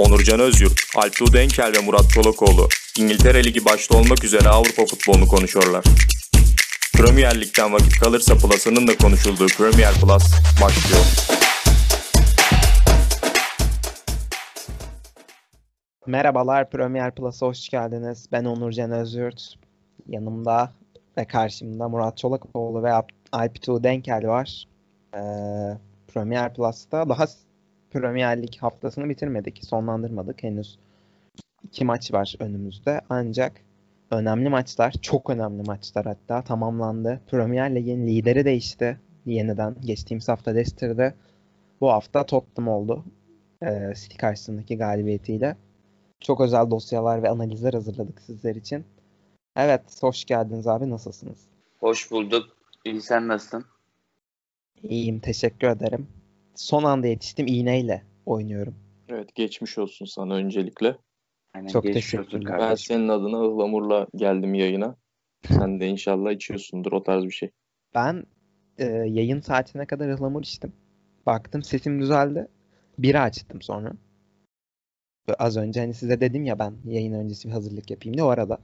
Onurcan Özyurt, Alptuğ Denkel ve Murat Çolakoğlu İngiltere Ligi başta olmak üzere Avrupa futbolunu konuşuyorlar. Premier Lig'den vakit kalırsa Plus'ının da konuşulduğu Premier Plus başlıyor. Merhabalar Premier Plus'a hoş geldiniz. Ben Onurcan Özyurt. Yanımda ve karşımda Murat Çolakoğlu ve Alptuğ Denkel var. Ee, Premier Plus'ta daha Premier Lig haftasını bitirmedik, sonlandırmadık henüz. iki maç var önümüzde ancak önemli maçlar, çok önemli maçlar hatta tamamlandı. Premier Lig'in lideri değişti yeniden. Geçtiğimiz hafta Leicester'de, bu hafta Tottenham oldu. Ee, City karşısındaki galibiyetiyle. Çok özel dosyalar ve analizler hazırladık sizler için. Evet, hoş geldiniz abi. Nasılsınız? Hoş bulduk. İyi sen nasılsın? İyiyim, teşekkür ederim. Son anda yetiştim, iğneyle oynuyorum. Evet, geçmiş olsun sana öncelikle. Aynen, Çok teşekkürler. olsun Ben senin adına ıhlamurla geldim yayına. Sen de inşallah içiyorsundur o tarz bir şey. Ben e, yayın saatine kadar ıhlamur içtim. Baktım sesim düzeldi. Bira açtım sonra. Ve Az önce hani size dedim ya ben yayın öncesi bir hazırlık yapayım diye o arada.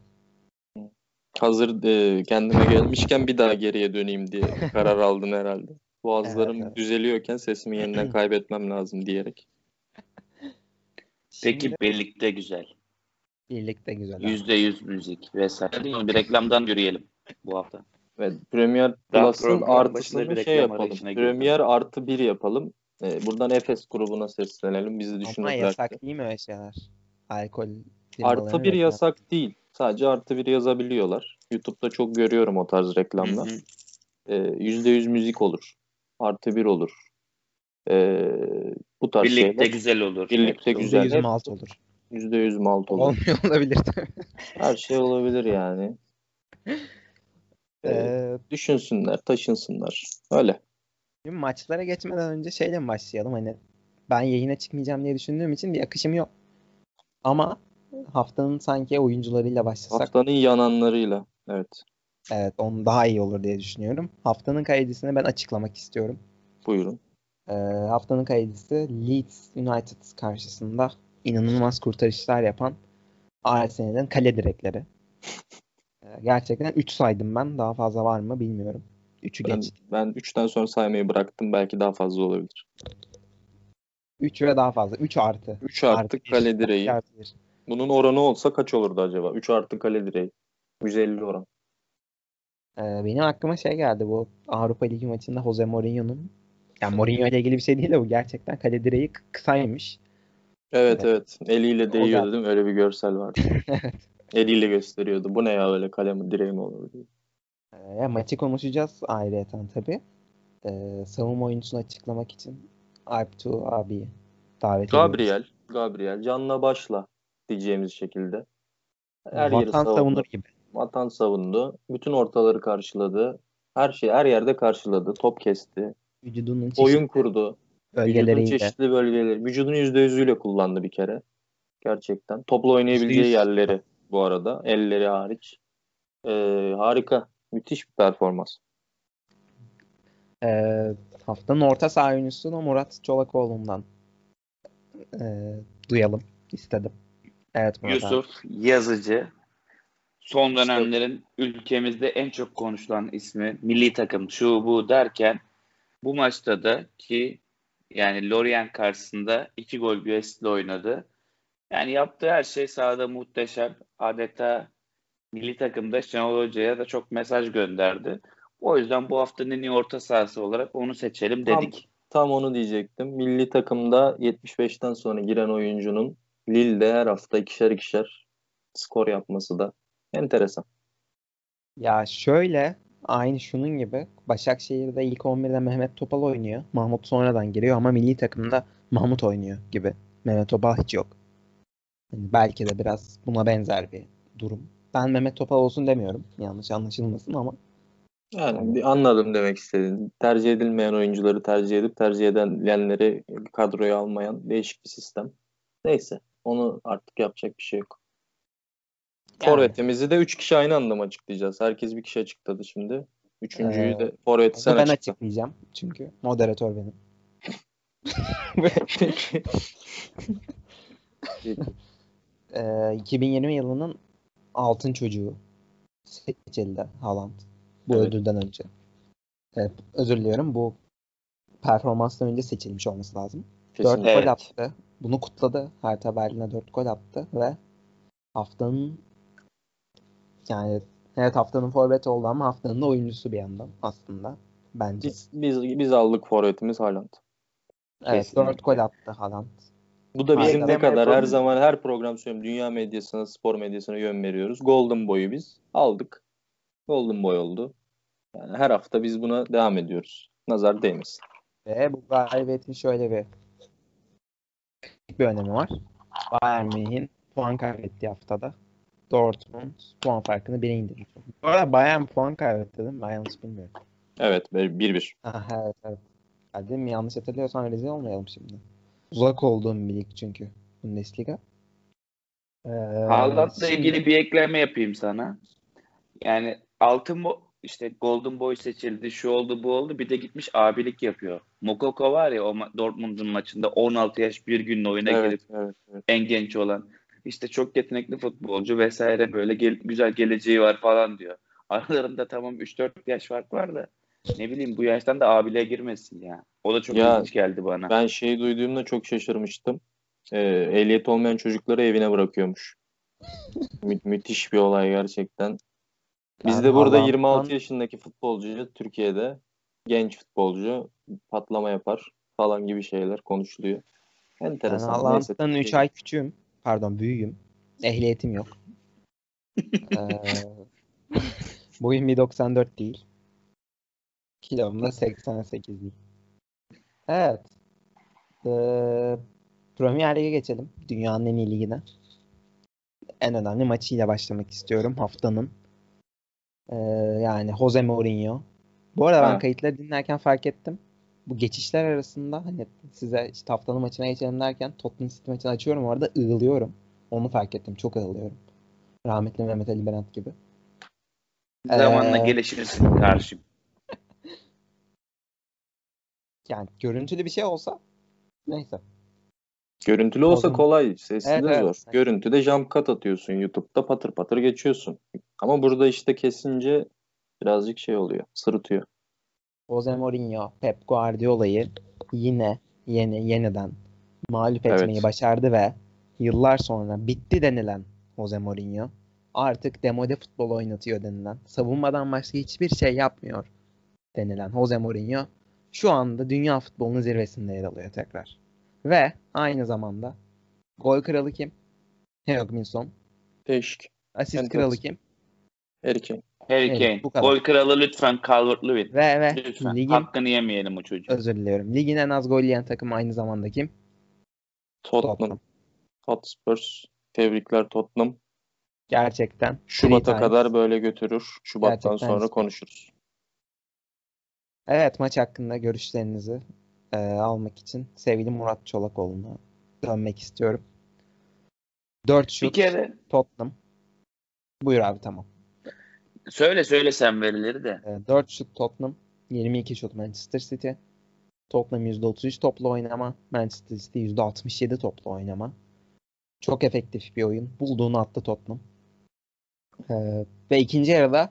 Hazır e, kendime gelmişken bir daha geriye döneyim diye karar aldın herhalde. Boğazlarım Evet, evet. düzeliyorken sesimi yeniden kaybetmem lazım diyerek. Peki Şimdi birlikte güzel. birlikte güzel. Yüzde yüz müzik vesaire. Değil mi? Bir reklamdan yürüyelim bu hafta. Evet, Premier Plus'ın artısını bir şey yapalım. Premier artı bir yapalım. E, buradan Efes grubuna seslenelim. Bizi Ama düşünürler. yasak değil mi öyle şeyler? Alkol Artı bir yasak değil. Sadece artı bir yazabiliyorlar. YouTube'da çok görüyorum o tarz reklamlar. Hı hı. Ee, %100 müzik olur. Artı bir olur. Ee, bu tarz Birlikte şeyler. güzel olur. Birlikte Hepsi güzel. olur. %100 malt olur. %100 malt olur. Olmuyor olabilir. Her şey olabilir yani. Ee, Ee, düşünsünler, taşınsınlar. Öyle. Şimdi maçlara geçmeden önce şeyle mi başlayalım? Hani ben yayına çıkmayacağım diye düşündüğüm için bir akışım yok. Ama haftanın sanki oyuncularıyla başlasak Haftanın yananlarıyla. Evet. Evet onun daha iyi olur diye düşünüyorum. Haftanın kayıcısını ben açıklamak istiyorum. Buyurun. Ee, haftanın kayıcısı Leeds United karşısında inanılmaz kurtarışlar yapan Arsenal'in kale direkleri. Ee, gerçekten 3 saydım ben. Daha fazla var mı bilmiyorum. 3'ü Ben, geç. ben 3'ten sonra saymayı bıraktım. Belki daha fazla olabilir. 3 ve daha fazla. 3 artı. 3 artı bir. kale direği. Artı. Bunun oranı olsa kaç olurdu acaba? 3 artı kale direği. 150 oran. Ee, benim aklıma şey geldi bu Avrupa Ligi maçında Jose Mourinho'nun yani Mourinho ile ilgili bir şey değil de bu gerçekten kale direği kısaymış. Evet Evet. evet. Eliyle değiyordu değil mi? Öyle bir görsel vardı. Eliyle gösteriyordu. Bu ne ya öyle kale mi direği mi olur diye. Ee, maçı konuşacağız ayrıyeten tabii. Ee, savunma oyuncusunu açıklamak için Alptu abi davet ediyoruz. Gabriel, Gabriel canla başla diyeceğimiz şekilde. Her Vatan savunur gibi. Vatan savundu. Bütün ortaları karşıladı. Her şey her yerde karşıladı. Top kesti. Vücudunun Oyun kurdu. Vücudun bölgeleriyle. çeşitli bölgeleri. Vücudun %100'üyle kullandı bir kere. Gerçekten. Topla oynayabileceği %100. yerleri bu arada. Elleri hariç. Ee, harika. Müthiş bir performans. Ee, haftanın orta saha oyuncusunu Murat Çolakoğlu'ndan ee, duyalım istedim. Evet Murat abi. Yusuf Yazıcı. Son dönemlerin ülkemizde en çok konuşulan ismi milli takım şu bu derken bu maçta da ki yani Lorient karşısında iki gol bir asistle oynadı. Yani yaptığı her şey sahada muhteşem. Adeta milli takımda Şenol Hoca'ya da çok mesaj gönderdi. O yüzden bu haftanın en iyi orta sahası olarak onu seçelim Tam- dedik. Tam onu diyecektim. Milli takımda 75'ten sonra giren oyuncunun Lille'de her hafta ikişer ikişer skor yapması da enteresan. Ya şöyle aynı şunun gibi Başakşehir'de ilk 11'de Mehmet Topal oynuyor. Mahmut sonradan giriyor ama milli takımda Mahmut oynuyor gibi. Mehmet Topal hiç yok. Yani belki de biraz buna benzer bir durum. Ben Mehmet Topal olsun demiyorum. Yanlış anlaşılmasın ama Yani bir anladım demek istediğin. Tercih edilmeyen oyuncuları tercih edip tercih edilenleri kadroya almayan değişik bir sistem. Neyse. Onu artık yapacak bir şey yok. Yani. Forvetimizi de 3 kişi aynı anda mı açıklayacağız? Herkes bir kişi açıkladı şimdi. Üçüncüyü Ee, de forveti sen ben açıkla. açıklayacağım çünkü moderatör benim. Ee, 2020 yılının altın çocuğu seçildi Haaland. Bu Evet. ödülden önce. Evet, özür diliyorum. Bu performanstan önce seçilmiş olması lazım. 4 Kesinlikle. gol Evet. attı. Bunu kutladı. Hertha Berlin'e 4 gol attı ve haftanın yani evet haftanın forveti oldu ama haftanın da oyuncusu bir yandan aslında bence. Biz, biz, biz aldık forvetimiz Haaland. evet Kesinlikle. 4 gol attı Haaland. Bu da bizim Aynen. ne kadar her zaman her program söylüyorum. Dünya medyasına, spor medyasına yön veriyoruz. Golden Boy'u biz aldık. Golden Boy oldu. Yani her hafta biz buna devam ediyoruz. Nazar değmesin. Ve bu galibiyetin şöyle bir bir önemi var. Bayern Münih'in puan kaybettiği haftada Dortmund puan farkını 1'e indirmiş. Bu arada Bayern puan kaybetti değil mi? Ben yanlış bilmiyorum. Evet 1-1. Ha, evet evet. Ya değil mi? Yanlış hatırlıyorsam rezil olmayalım şimdi. Uzak olduğum bir lig çünkü Bundesliga. Ee, Haaland'la şimdi- ilgili bir ekleme yapayım sana. Yani altın bo işte Golden Boy seçildi, şu oldu, bu oldu. Bir de gitmiş abilik yapıyor. Mokoko var ya o ma- Dortmund'un maçında 16 yaş bir günle oyuna Evet, girip evet, evet. en genç olan. İşte çok yetenekli futbolcu vesaire böyle gel- güzel geleceği var falan diyor. Aralarında tamam 3-4 yaş fark var da ne bileyim bu yaştan da abiliğe girmesin ya. O da çok Ya, ilginç geldi bana. Ben şeyi duyduğumda çok şaşırmıştım. Ee, ehliyet olmayan çocukları evine bırakıyormuş. Mü- müthiş bir olay gerçekten. Bizde Yani burada Haaland'dan- 26 yaşındaki futbolcu Türkiye'de genç futbolcu patlama yapar falan gibi şeyler konuşuluyor. Ben Enteresan. Neyse. Haaland'dan 3 ay küçüğüm. Pardon büyüğüm. Ehliyetim yok. ee, boyum 1.94 değil. Kilom da 88 değil. Evet. Ee, Premier Lig'e geçelim. Dünyanın en iyi ligine. En önemli maçıyla başlamak istiyorum haftanın. Ee, yani Jose Mourinho. Bu arada ben Ha. kayıtları dinlerken fark ettim. Bu geçişler arasında hani size işte haftanın maçına geçelim derken Tottenham City maçını açıyorum orada ığılıyorum. Onu fark ettim. Çok ığılıyorum. Rahmetli Mehmet Ali Berat gibi. Zamanla Ee, gelişirsin karşım. Yani görüntülü bir şey olsa neyse. Görüntülü olsa kolay, sesli Evet, de evet. zor. Görüntüde jump cut atıyorsun YouTube'da patır patır geçiyorsun. Ama burada işte kesince birazcık şey oluyor, sırıtıyor. Jose Mourinho, Pep Guardiola'yı yine yeni yeniden mağlup Evet. etmeyi başardı ve yıllar sonra bitti denilen Jose Mourinho artık demode futbol oynatıyor denilen, savunmadan başka hiçbir şey yapmıyor denilen Jose Mourinho şu anda dünya futbolunun zirvesinde yer alıyor tekrar. Ve aynı zamanda gol kralı kim? Heung-min Değişik. Asist Enteresan. kralı kim? Harry Kane. Harry Evet, Kane. bu kadar. Gol kralı lütfen Calvert-Lewin. Ve ve Lütfen. ligin Hakkını yemeyelim o çocuğu. özür diliyorum. Ligin en az gol yiyen takım aynı zamanda kim? Tottenham. Tottenham. Hotspurs. Tebrikler Tottenham. Gerçekten. Şubat'a kadar böyle götürür. Şubattan Gerçekten sonra konuşuruz. Evet maç hakkında görüşlerinizi e, almak için sevgili Murat Çolakoğlu'na dönmek istiyorum. 4 Bir şut kere Tottenham. Buyur abi tamam. Söyle söyle sen verileri de. E, 4 şut Tottenham. 22 şut Manchester City. Tottenham %33 toplu oynama. Manchester City %67 toplu oynama. Çok efektif bir oyun. Bulduğunu attı Tottenham. E, ve ikinci yarıda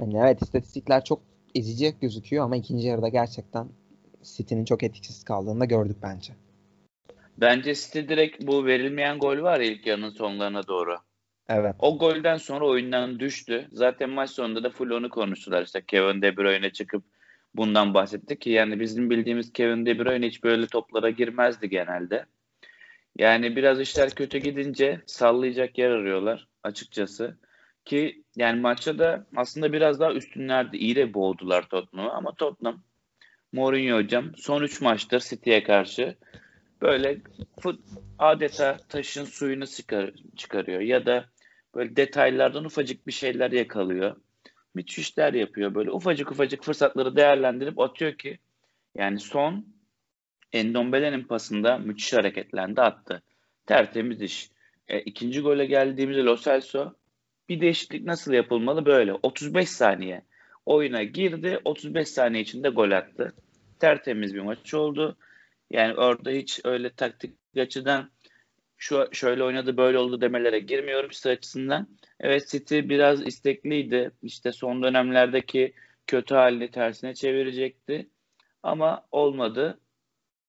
hani evet istatistikler çok ezici gözüküyor ama ikinci yarıda gerçekten City'nin çok etkisiz kaldığını da gördük bence. Bence City direkt bu verilmeyen gol var ya ilk yarının sonlarına doğru. Evet. O golden sonra oyundan düştü. Zaten maç sonunda da full onu konuştular. İşte Kevin De Bruyne çıkıp bundan bahsetti ki yani bizim bildiğimiz Kevin De Bruyne hiç böyle toplara girmezdi genelde. Yani biraz işler kötü gidince sallayacak yer arıyorlar açıkçası. Ki yani maçta da aslında biraz daha üstünlerdi. İyi de boğdular Tottenham'ı ama Tottenham Mourinho hocam son 3 maçtır City'ye karşı böyle fut, adeta taşın suyunu çıkar, çıkarıyor ya da böyle detaylardan ufacık bir şeyler yakalıyor. Müthiş işler yapıyor. Böyle ufacık ufacık fırsatları değerlendirip atıyor ki yani son Endombele'nin pasında müthiş hareketlendi attı. Tertemiz iş. E, ikinci gole geldiğimizde Lo Celso bir değişiklik nasıl yapılmalı böyle 35 saniye oyuna girdi 35 saniye içinde gol attı. Tertemiz bir maç oldu. Yani orada hiç öyle taktik açıdan şu şöyle oynadı böyle oldu demelere girmiyorum City açısından. Evet City biraz istekliydi. İşte son dönemlerdeki kötü halini tersine çevirecekti. Ama olmadı.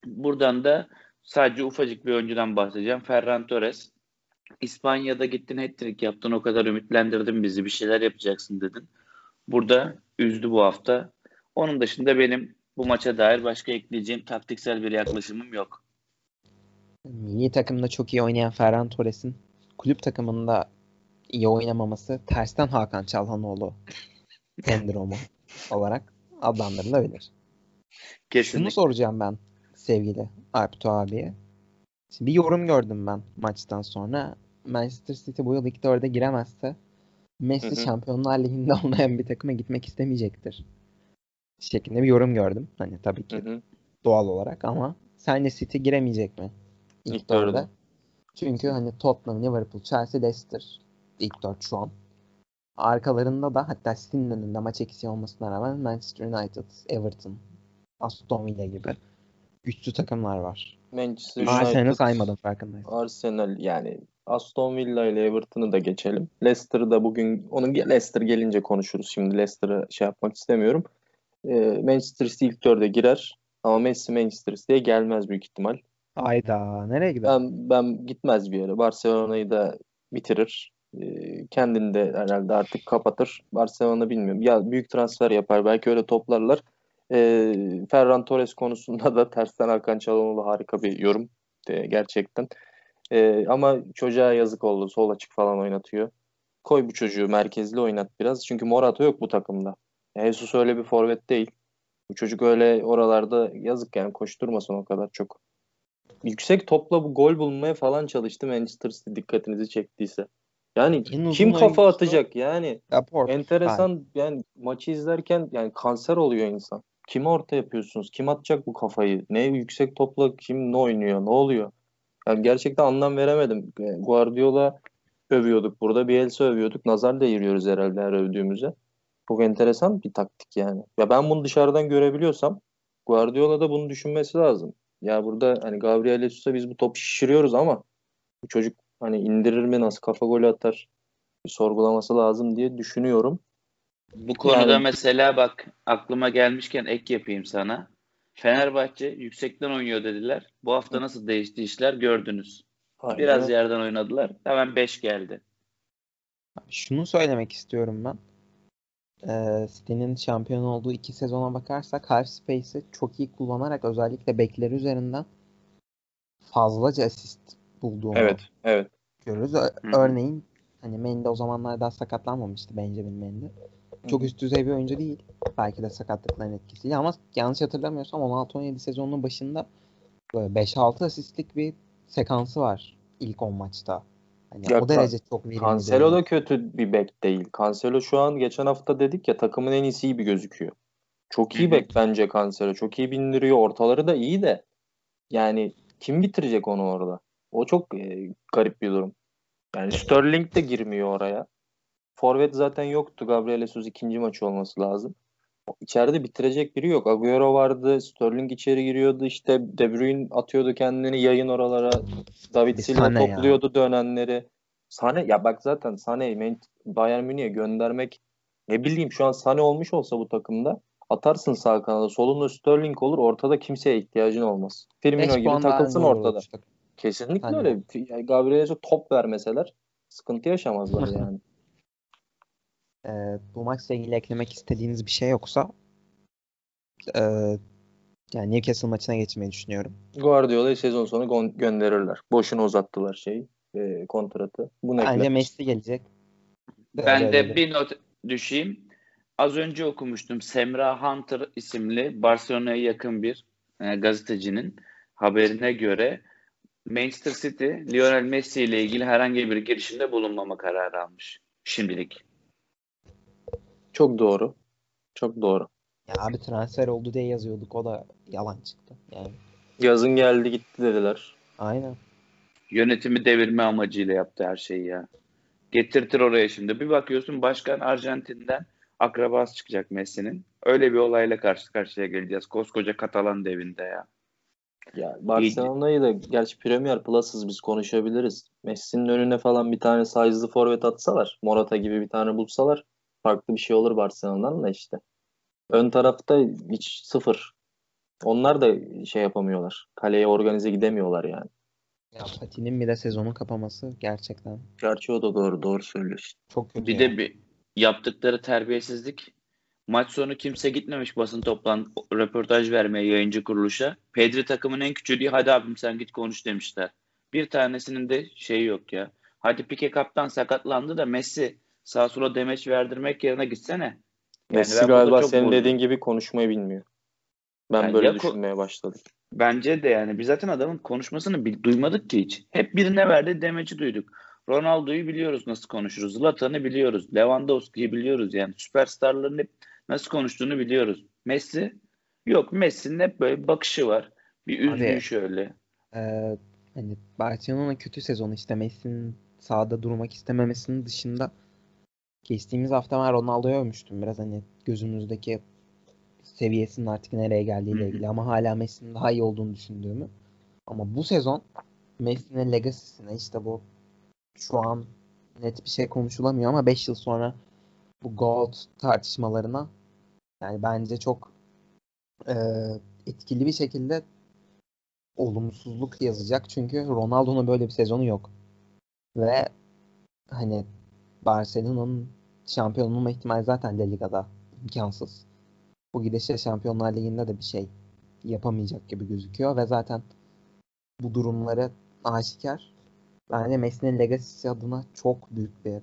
Buradan da sadece ufacık bir oyuncudan bahsedeceğim. Ferran Torres. İspanya'da gittin hat-trick yaptın. O kadar ümitlendirdin bizi. Bir şeyler yapacaksın dedin. Burada üzdü bu hafta. Onun dışında benim bu maça dair başka ekleyeceğim taktiksel bir yaklaşımım yok. Milli takımda çok iyi oynayan Ferran Torres'in kulüp takımında iyi oynamaması tersten Hakan Çalhanoğlu sendromu olarak adlandırılabilir. Kesinlikle. Şunu soracağım ben sevgili Alptu abiye. Şimdi bir yorum gördüm ben maçtan sonra. Manchester City bu yıl ilk dörde giremezse Messi Hı hı. Şampiyonlar Ligi'nde olmayan bir takıma gitmek istemeyecektir. Şeklinde bir yorum gördüm. Hani tabii ki Hı hı. doğal olarak ama sence City giremeyecek mi? İlk, dörde. dörde. Çünkü hani Tottenham, Liverpool, Chelsea, Leicester ilk dört şu an. Arkalarında da hatta City'nin önünde maç eksiği olmasına rağmen Manchester United, Everton, Aston Villa gibi güçlü takımlar var. Manchester Arsenal'ı United, saymadım farkındayım. Arsenal yani Aston Villa ile Everton'ı da geçelim. Leicester'ı da bugün onun Leicester gelince konuşuruz. Şimdi Leicester'ı şey yapmak istemiyorum. Ee, Manchester City ilk dörde girer ama Messi Manchester City'ye gelmez büyük ihtimal. Hayda nereye gider? Ben ben gitmez bir yere. Barcelona'yı da bitirir. Ee, kendini de herhalde artık kapatır. Barcelona bilmiyorum. Ya büyük transfer yapar. Belki öyle toplarlar. Ee, Ferran Torres konusunda da tersten Hakan Çalhanoğlu harika bir yorum. Ee, gerçekten. Ee, ama çocuğa yazık oldu. Sol açık falan oynatıyor. Koy bu çocuğu merkezli oynat biraz. Çünkü Morata yok bu takımda. Jesus öyle bir forvet değil. Bu çocuk öyle oralarda yazık yani koşturmasın o kadar çok yüksek topla bu gol bulmaya falan çalıştı Manchester City dikkatinizi çektiyse. Yani En kim kafa atacak yani Laporte. enteresan yani maçı izlerken yani kanser oluyor insan. Kime orta yapıyorsunuz? Kim atacak bu kafayı? Ne yüksek topla kim ne oynuyor? Ne oluyor? Yani gerçekten anlam veremedim. Guardiola övüyorduk burada. Bielsa övüyorduk. Nazar değiriyoruz herhalde her övdüğümüze. Çok enteresan bir taktik yani. Ya ben bunu dışarıdan görebiliyorsam Guardiola da bunu düşünmesi lazım. Ya burada hani Gabriel Jesus'a biz bu topu şişiriyoruz ama bu çocuk hani indirir mi nasıl kafa golü atar bir sorgulaması lazım diye düşünüyorum. Bu konuda Yani- mesela bak aklıma gelmişken ek yapayım sana. Fenerbahçe yüksekten oynuyor dediler. Bu hafta nasıl değişti işler gördünüz. Biraz yerden oynadılar. Hemen 5 geldi. Şunu söylemek istiyorum ben. Ee, City'nin şampiyon olduğu iki sezona bakarsak half space'i çok iyi kullanarak özellikle bekleri üzerinden fazlaca asist bulduğunu Evet, evet. görürüz. Ö-. Örneğin hani Mendy o zamanlar daha sakatlanmamıştı Benjamin Mendy. Çok üst düzey bir oyuncu değil. Belki de sakatlıkların etkisiyle ama yanlış hatırlamıyorsam 16-17 sezonunun başında böyle 5-6 asistlik bir sekansı var ilk 10 maçta. Hani Ya o derece çok verimli. Cancelo da kötü bir bek değil. Cancelo şu an geçen hafta dedik ya takımın en iyisi gibi gözüküyor. Çok iyi bek bence Cancelo. Çok iyi bindiriyor. Ortaları da iyi de. Yani kim bitirecek onu orada? O çok e, garip bir durum. Yani Sterling de girmiyor oraya. Forvet zaten yoktu. Gabriel Jesus ikinci maçı olması lazım. İçeride bitirecek biri yok. Agüero vardı. Sterling içeri giriyordu. İşte De Bruyne atıyordu kendini yayın oralara. David Silva Sané ya. topluyordu dönenleri. Sane ya bak zaten Sane'yi Bayern Münih'e göndermek ne bileyim şu an Sane olmuş olsa bu takımda atarsın sağ kanada solunda Sterling olur ortada kimseye ihtiyacın olmaz. Firmino gibi takılsın ortada. işte. Kesinlikle Hani- öyle. Yani Gabriel'e top vermeseler sıkıntı yaşamazlar yani. Ee, bu maçla ilgili eklemek istediğiniz bir şey yoksa ee, yani Newcastle maçına geçmeyi düşünüyorum. Guardiola'yı sezon sonu gö- gönderirler. Boşuna uzattılar şeyi, e, kontratı. Bu ne? Bence Messi gelecek. Ben öyle de bir not düşeyim. Az önce okumuştum. Semra Hunter isimli Barcelona'ya yakın bir e, gazetecinin haberine göre Manchester City Lionel Messi ile ilgili herhangi bir girişimde bulunmama kararı almış. Şimdilik. Çok doğru. Çok doğru. Ya abi transfer oldu diye yazıyorduk. O da yalan çıktı. Yani Yazın geldi gitti dediler. aynen. Yönetimi devirme amacıyla yaptı her şeyi ya. Getirtir oraya şimdi. Bir bakıyorsun başkan Arjantin'den akrabası çıkacak Messi'nin. Öyle bir olayla karşı karşıya geleceğiz. Koskoca Katalan devinde ya. Ya Barcelona'yı da gerçi Premier Plus'ız biz konuşabiliriz. Messi'nin önüne falan bir tane size'lı forvet atsalar, Morata gibi bir tane bulsalar farklı bir şey olur Barcelona'dan da işte. Ön tarafta hiç sıfır. Onlar da şey yapamıyorlar. Kaleye organize gidemiyorlar yani. Ya Pati'nin bir de sezonu kapaması gerçekten Gerçi o da doğru. Doğru söylüyorsun. çok kötü. Bir ya. de bir yaptıkları terbiyesizlik maç sonu kimse gitmemiş basın toplan röportaj vermeye yayıncı kuruluşa. Pedri takımın en küçüğü diye hadi abim sen git konuş demişler. Bir tanesinin de şeyi yok ya. Hadi Pique kaptan sakatlandı da Messi sağa sola demeç verdirmek yerine gitsene. Yani Messi galiba çok senin dediğin gibi konuşmayı bilmiyor. Ben Yani böyle düşünmeye başladım. Bence de yani biz zaten adamın konuşmasını bil- duymadık ki hiç. Hep birine verdi demeci duyduk. Ronaldo'yu biliyoruz nasıl konuşuruz. Zlatan'ı biliyoruz. Lewandowski'yi biliyoruz yani. Süperstarların hep nasıl konuştuğunu biliyoruz. Messi yok. Messi'nin hep böyle bir bakışı var. Bir üzgün şöyle. Ee, hani Barcelona kötü sezonu işte Messi'nin sahada durmak istememesinin dışında geçtiğimiz hafta ben Ronaldo'yu övmüştüm biraz hani gözümüzdeki seviyesinin artık nereye geldiğiyle ilgili ama hala Messi'nin daha iyi olduğunu düşündüğümü. Ama bu sezon Messi'nin legacy'sine işte bu şu an net bir şey konuşulamıyor ama 5 yıl sonra bu GOAT tartışmalarına yani bence çok e, etkili bir şekilde olumsuzluk yazacak. Çünkü Ronaldo'nun böyle bir sezonu yok. Ve hani Barcelona'nın şampiyon olma ihtimali zaten La Liga'da imkansız. Bu gidişle Şampiyonlar Ligi'nde de bir şey yapamayacak gibi gözüküyor ve zaten bu durumları aşikar. Bence Messi'nin legacy'si adına çok büyük bir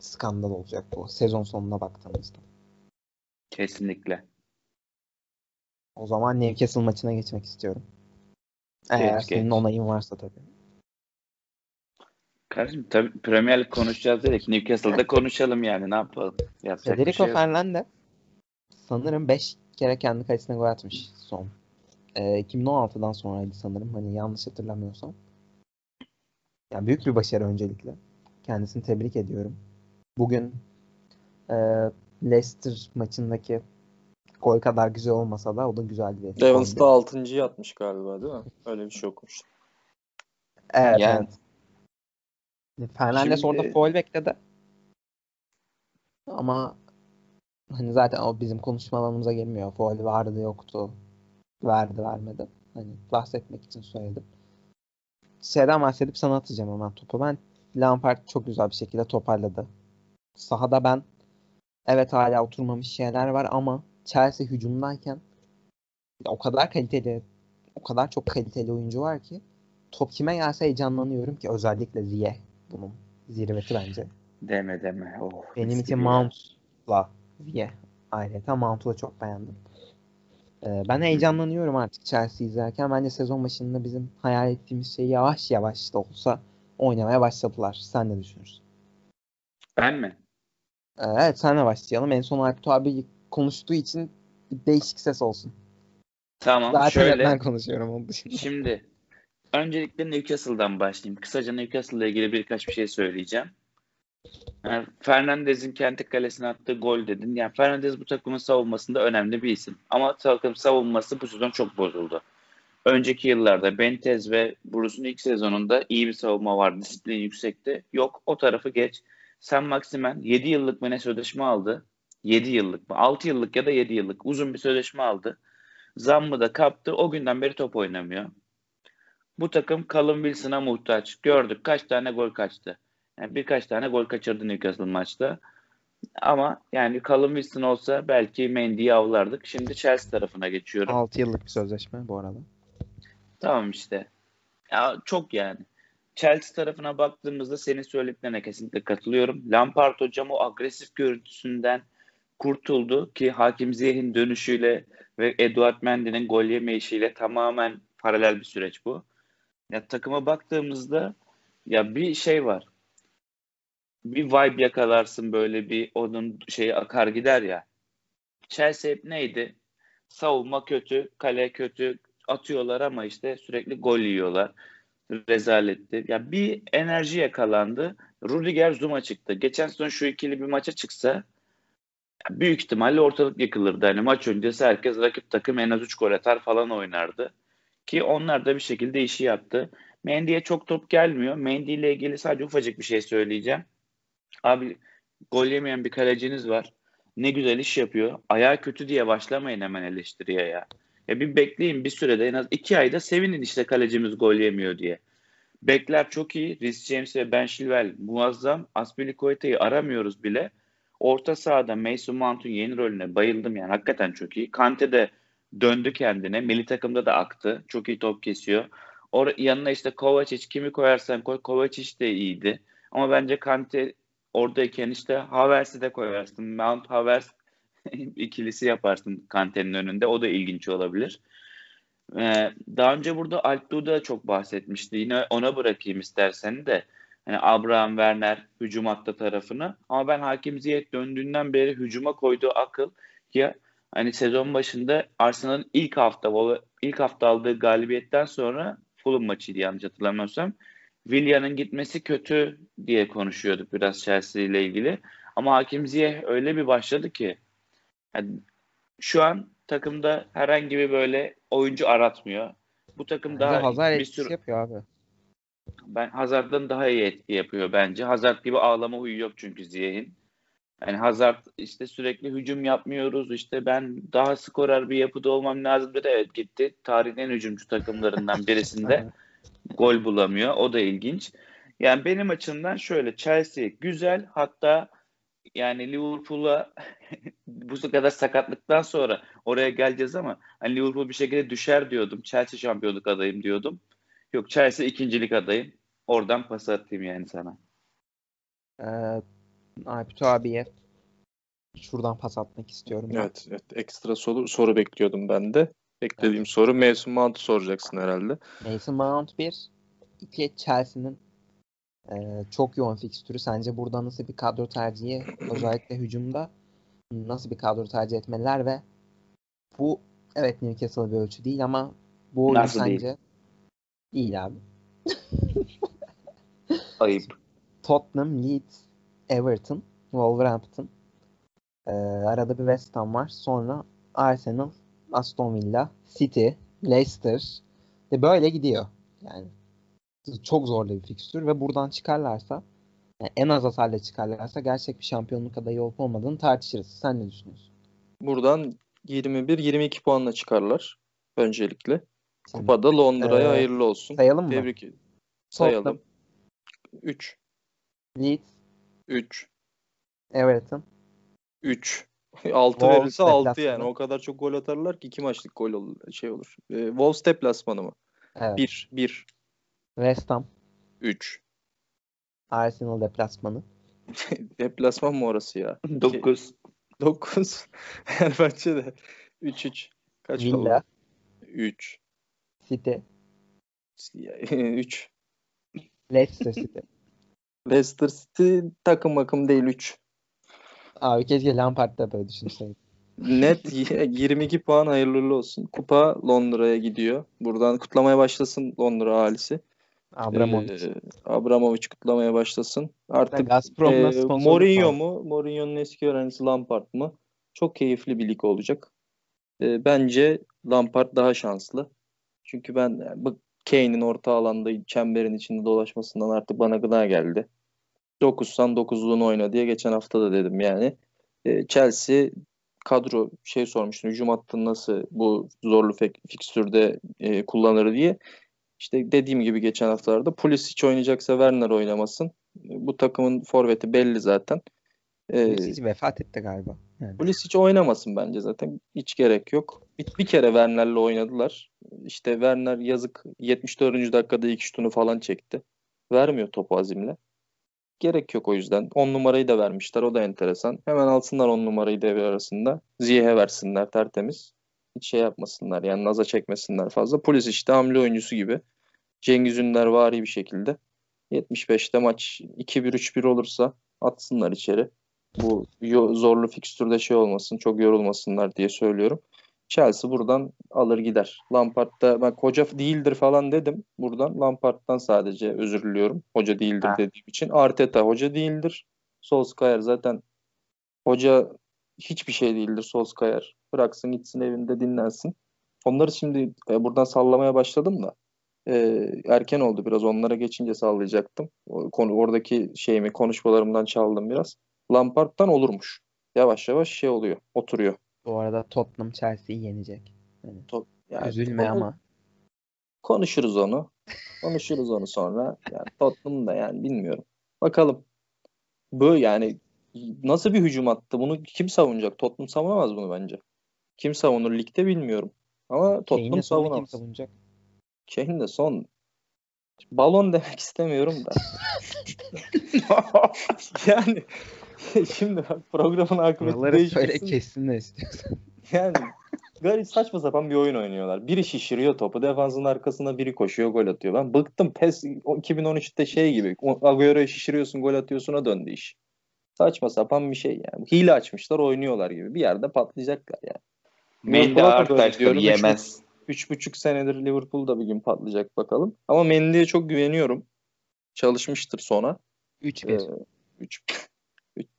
skandal olacak bu sezon sonuna baktığımızda. Kesinlikle. O zaman Newcastle maçına geçmek istiyorum. Eğer geç. senin onayın varsa tabii. Kardeşim tabii Premier Lig konuşacağız dedik. Newcastle'da konuşalım yani ne yapalım. Yapacak Federico şey. Fernandez sanırım 5 kere kendi kalesine gol atmış son. Ee, 2016'dan sonraydı sanırım. Hani yanlış hatırlamıyorsam. Yani büyük bir başarı öncelikle. Kendisini tebrik ediyorum. Bugün e, Leicester maçındaki gol kadar güzel olmasa da o da güzel bir Evans goldü. da 6. atmış galiba değil mi? Öyle bir şey okumuştum. Evet, Yani- evet. Fernandes Şimdi- orada foul bekledi. Ama hani zaten o bizim konuşma alanımıza gelmiyor. Foul vardı yoktu. Verdi vermedi. Hani bahsetmek için söyledim. Şeyden bahsedip sana atacağım hemen topu. Ben Lampard çok güzel bir şekilde toparladı. Sahada ben evet hala oturmamış şeyler var ama Chelsea hücumdayken o kadar kaliteli o kadar çok kaliteli oyuncu var ki top kime gelse heyecanlanıyorum ki özellikle Ziye bunun zirveti bence. Deme deme. Oh, Benim için. Mount'la Ziye. Ayrıca Mount'u da çok beğendim. Ee, ben heyecanlanıyorum artık Chelsea izlerken. Bence sezon başında bizim hayal ettiğimiz şey yavaş yavaş da olsa oynamaya başladılar. Sen ne düşünürsün? Ben mi? Ee, evet senle başlayalım. En son Alptu abi konuştuğu için bir değişik ses olsun. Tamam Zaten şöyle. ben konuşuyorum onun dışında. Şimdi öncelikle Newcastle'dan başlayayım. Kısaca Newcastle ile ilgili birkaç bir şey söyleyeceğim. Yani Fernandez'in kendi kalesine attığı gol dedin. Yani Fernandez bu takımın savunmasında önemli bir isim. Ama takım savunması bu sezon çok bozuldu. Önceki yıllarda Bentez ve Bruce'un ilk sezonunda iyi bir savunma vardı. Disiplin yüksekti. Yok o tarafı geç. Sen Maximen 7 yıllık mı ne sözleşme aldı? 7 yıllık mı? 6 yıllık ya da 7 yıllık uzun bir sözleşme aldı. Zammı da kaptı. O günden beri top oynamıyor. Bu takım Callum Wilson'a muhtaç. Gördük kaç tane gol kaçtı. Yani birkaç tane gol kaçırdı Newcastle maçta. Ama yani Callum Wilson olsa belki Mendy'yi avlardık. Şimdi Chelsea tarafına geçiyorum. 6 yıllık bir sözleşme bu arada. Tamam işte. Ya çok yani. Chelsea tarafına baktığımızda senin söylediklerine kesinlikle katılıyorum. Lampard hocam o agresif görüntüsünden kurtuldu ki Hakim Ziyeh'in dönüşüyle ve Eduard Mendy'nin gol yemeyişiyle tamamen paralel bir süreç bu. Ya takıma baktığımızda ya bir şey var. Bir vibe yakalarsın böyle bir onun şeyi akar gider ya. Chelsea hep neydi? Savunma kötü, kale kötü, atıyorlar ama işte sürekli gol yiyorlar. Rezaletti. Ya bir enerji yakalandı. Rudiger Zuma çıktı. Geçen sezon şu ikili bir maça çıksa büyük ihtimalle ortalık yıkılırdı. Hani maç öncesi herkes rakip takım en az 3 gol atar falan oynardı. Ki onlar da bir şekilde işi yaptı. Mendy'ye çok top gelmiyor. Mendy ile ilgili sadece ufacık bir şey söyleyeceğim. Abi gol yemeyen bir kaleciniz var. Ne güzel iş yapıyor. Ayağı kötü diye başlamayın hemen eleştiriye ya. Ya bir bekleyin bir sürede en az iki ayda sevinin işte kalecimiz gol yemiyor diye. Bekler çok iyi. Rhys James ve Ben Chilwell muazzam. Aspilicueta'yı aramıyoruz bile. Orta sahada Mason Mount'un yeni rolüne bayıldım yani. Hakikaten çok iyi. Kante de döndü kendine. Milli takımda da aktı. Çok iyi top kesiyor. Or yanına işte Kovacic kimi koyarsan koy. Kovacic de iyiydi. Ama bence Kante oradayken işte Havertz'i de koyarsın. Mount Havertz ikilisi yaparsın Kante'nin önünde. O da ilginç olabilir. Ee, daha önce burada Alp Duda çok bahsetmişti. Yine ona bırakayım istersen de. Hani Abraham Werner hücum hattı tarafını. Ama ben Hakim Ziyech döndüğünden beri hücuma koyduğu akıl ya hani sezon başında Arsenal'ın ilk hafta ilk hafta aldığı galibiyetten sonra Fulham maçıydı yanlış hatırlamıyorsam. Willian'ın gitmesi kötü diye konuşuyorduk biraz Chelsea ile ilgili. Ama Hakim Ziyech öyle bir başladı ki yani şu an takımda herhangi bir böyle oyuncu aratmıyor. Bu takım daha Hazard bir sürü yapıyor abi. ben Hazard'dan daha iyi etki yapıyor bence. Hazard gibi ağlama huyu yok çünkü Ziyech'in. Yani Hazard işte sürekli hücum yapmıyoruz. İşte ben daha skorer bir yapıda olmam lazım dedi. Evet gitti. Tarihin en hücumcu takımlarından birisinde gol bulamıyor. O da ilginç. Yani benim açımdan şöyle Chelsea güzel hatta yani Liverpool'a bu kadar sakatlıktan sonra oraya geleceğiz ama hani Liverpool bir şekilde düşer diyordum. Chelsea şampiyonluk adayım diyordum. Yok Chelsea ikincilik adayım. Oradan pas atayım yani sana. Ee, Alptu abiye şuradan pas atmak istiyorum. Evet, evet. Ekstra soru, soru bekliyordum ben de. Beklediğim soru Mason Mount'u soracaksın herhalde. Mason Mount 1. 2 Chelsea'nin e, çok yoğun fikstürü. Sence burada nasıl bir kadro tercihi özellikle hücumda nasıl bir kadro tercih etmeliler ve bu evet Newcastle bir ölçü değil ama bu oyun Nasıl değil? sence değil abi. Ayıp. Tottenham, Leeds, Everton, Wolverhampton. Ee, arada bir West Ham var. Sonra Arsenal, Aston Villa, City, Leicester. De böyle gidiyor. Yani çok zorlu bir fikstür ve buradan çıkarlarsa yani en az hasarla çıkarlarsa gerçek bir şampiyonluk adayı olup olmadığını tartışırız. Sen ne düşünüyorsun? Buradan 21-22 puanla çıkarlar öncelikle. Şimdi, Kupada Londra'ya Ee, hayırlı olsun. sayalım mı? Tebrik ederim. Sayalım. 3 Leeds, 3 Everton, 3 6 Wolves verirse 6 deplasmanı. yani. O kadar çok gol atarlar ki 2 maçlık gol olur, şey olur. Ee, Wolves deplasmanı mı? evet. 1 1 West Ham, 3 Arsenal deplasmanı. Deplasman mı orası ya? 9. 9 Fenerbahçe de 3 3 kaç Villa, oldu? 3 City, 3 Leicester City. Leicester City takım makım değil 3. Abi keşke Lampard da böyle düşünseydi. Net y- 22 puan hayırlı olsun. Kupa Londra'ya gidiyor. Buradan kutlamaya başlasın Londra ahalisi. Abramovich. Ee, Abramovich kutlamaya başlasın. Artık Gazprom'la e, Mourinho mu? Mourinho'nun eski öğrencisi Lampard mı? Çok keyifli bir lig olacak. E, bence Lampard daha şanslı. Çünkü ben bu Kane'in orta alanda çemberin içinde dolaşmasından artık bana gına geldi. 9'san 9'luğunu oyna diye geçen hafta da dedim yani. E, Chelsea kadro şey sormuştum hücum hattını nasıl bu zorlu fik- fikstürde e, kullanır diye. İşte dediğim gibi geçen haftalarda Pulisic oynayacaksa Werner oynamasın. Bu takımın forveti belli zaten. Pulisic vefat etti galiba. Yani. Pulisic oynamasın bence zaten. Hiç gerek yok. Bir, bir kere Werner'le oynadılar. İşte Werner yazık 74. dakikada ilk şutunu falan çekti. Vermiyor topu azimle. Gerek yok o yüzden. 10 numarayı da vermişler. O da enteresan. Hemen alsınlar 10 numarayı devre arasında. Ziyeh'e versinler tertemiz. Hiç şey yapmasınlar. Yani naza çekmesinler fazla. Pulisic de hamle oyuncusu gibi. Cengiz Ünder vari bir şekilde. 75'te maç 2-1-3-1 olursa atsınlar içeri bu zorlu fikstürde şey olmasın, çok yorulmasınlar diye söylüyorum. Chelsea buradan alır gider. Lampard'da ben hoca değildir falan dedim. Buradan Lampard'dan sadece özür diliyorum. Hoca değildir Ha. dediğim için. Arteta hoca değildir. Solskjaer zaten hoca hiçbir şey değildir Solskjaer. Bıraksın gitsin evinde dinlensin. Onları şimdi e, buradan sallamaya başladım da e, erken oldu biraz. Onlara geçince sallayacaktım. O, konu oradaki şeyimi konuşmalarımdan çaldım biraz. Lampard'dan olurmuş. Yavaş yavaş şey oluyor. Oturuyor. Bu arada Tottenham Chelsea'yi yenecek. Yani Üzülme onu- ama. Konuşuruz onu. Konuşuruz onu sonra. Yani Tottenham da yani bilmiyorum. Bakalım. Bu yani nasıl bir hücum attı? Bunu kim savunacak? Tottenham savunamaz bunu bence. Kim savunur ligde bilmiyorum. Ama Tottenham sonu kim savunamaz. savunacak? Kane de son balon demek istemiyorum da. yani şimdi bak programın akıbeti Buraları söyle değişmesin. kessin de istiyorsan. Yani garip saçma sapan bir oyun oynuyorlar. Biri şişiriyor topu. Defansın arkasına biri koşuyor gol atıyor. Ben bıktım. PES o 2013'te şey gibi. o Agüero'yu şişiriyorsun gol atıyorsun'a döndü iş. Saçma sapan bir şey yani. Hile açmışlar oynuyorlar gibi. Bir yerde patlayacaklar yani. Mendy. Üç- yemez. Üç buçuk senedir Liverpool'da bir gün patlayacak bakalım. Ama Mendy'ye çok güveniyorum. Çalışmıştır sonra. 3-1. Ee,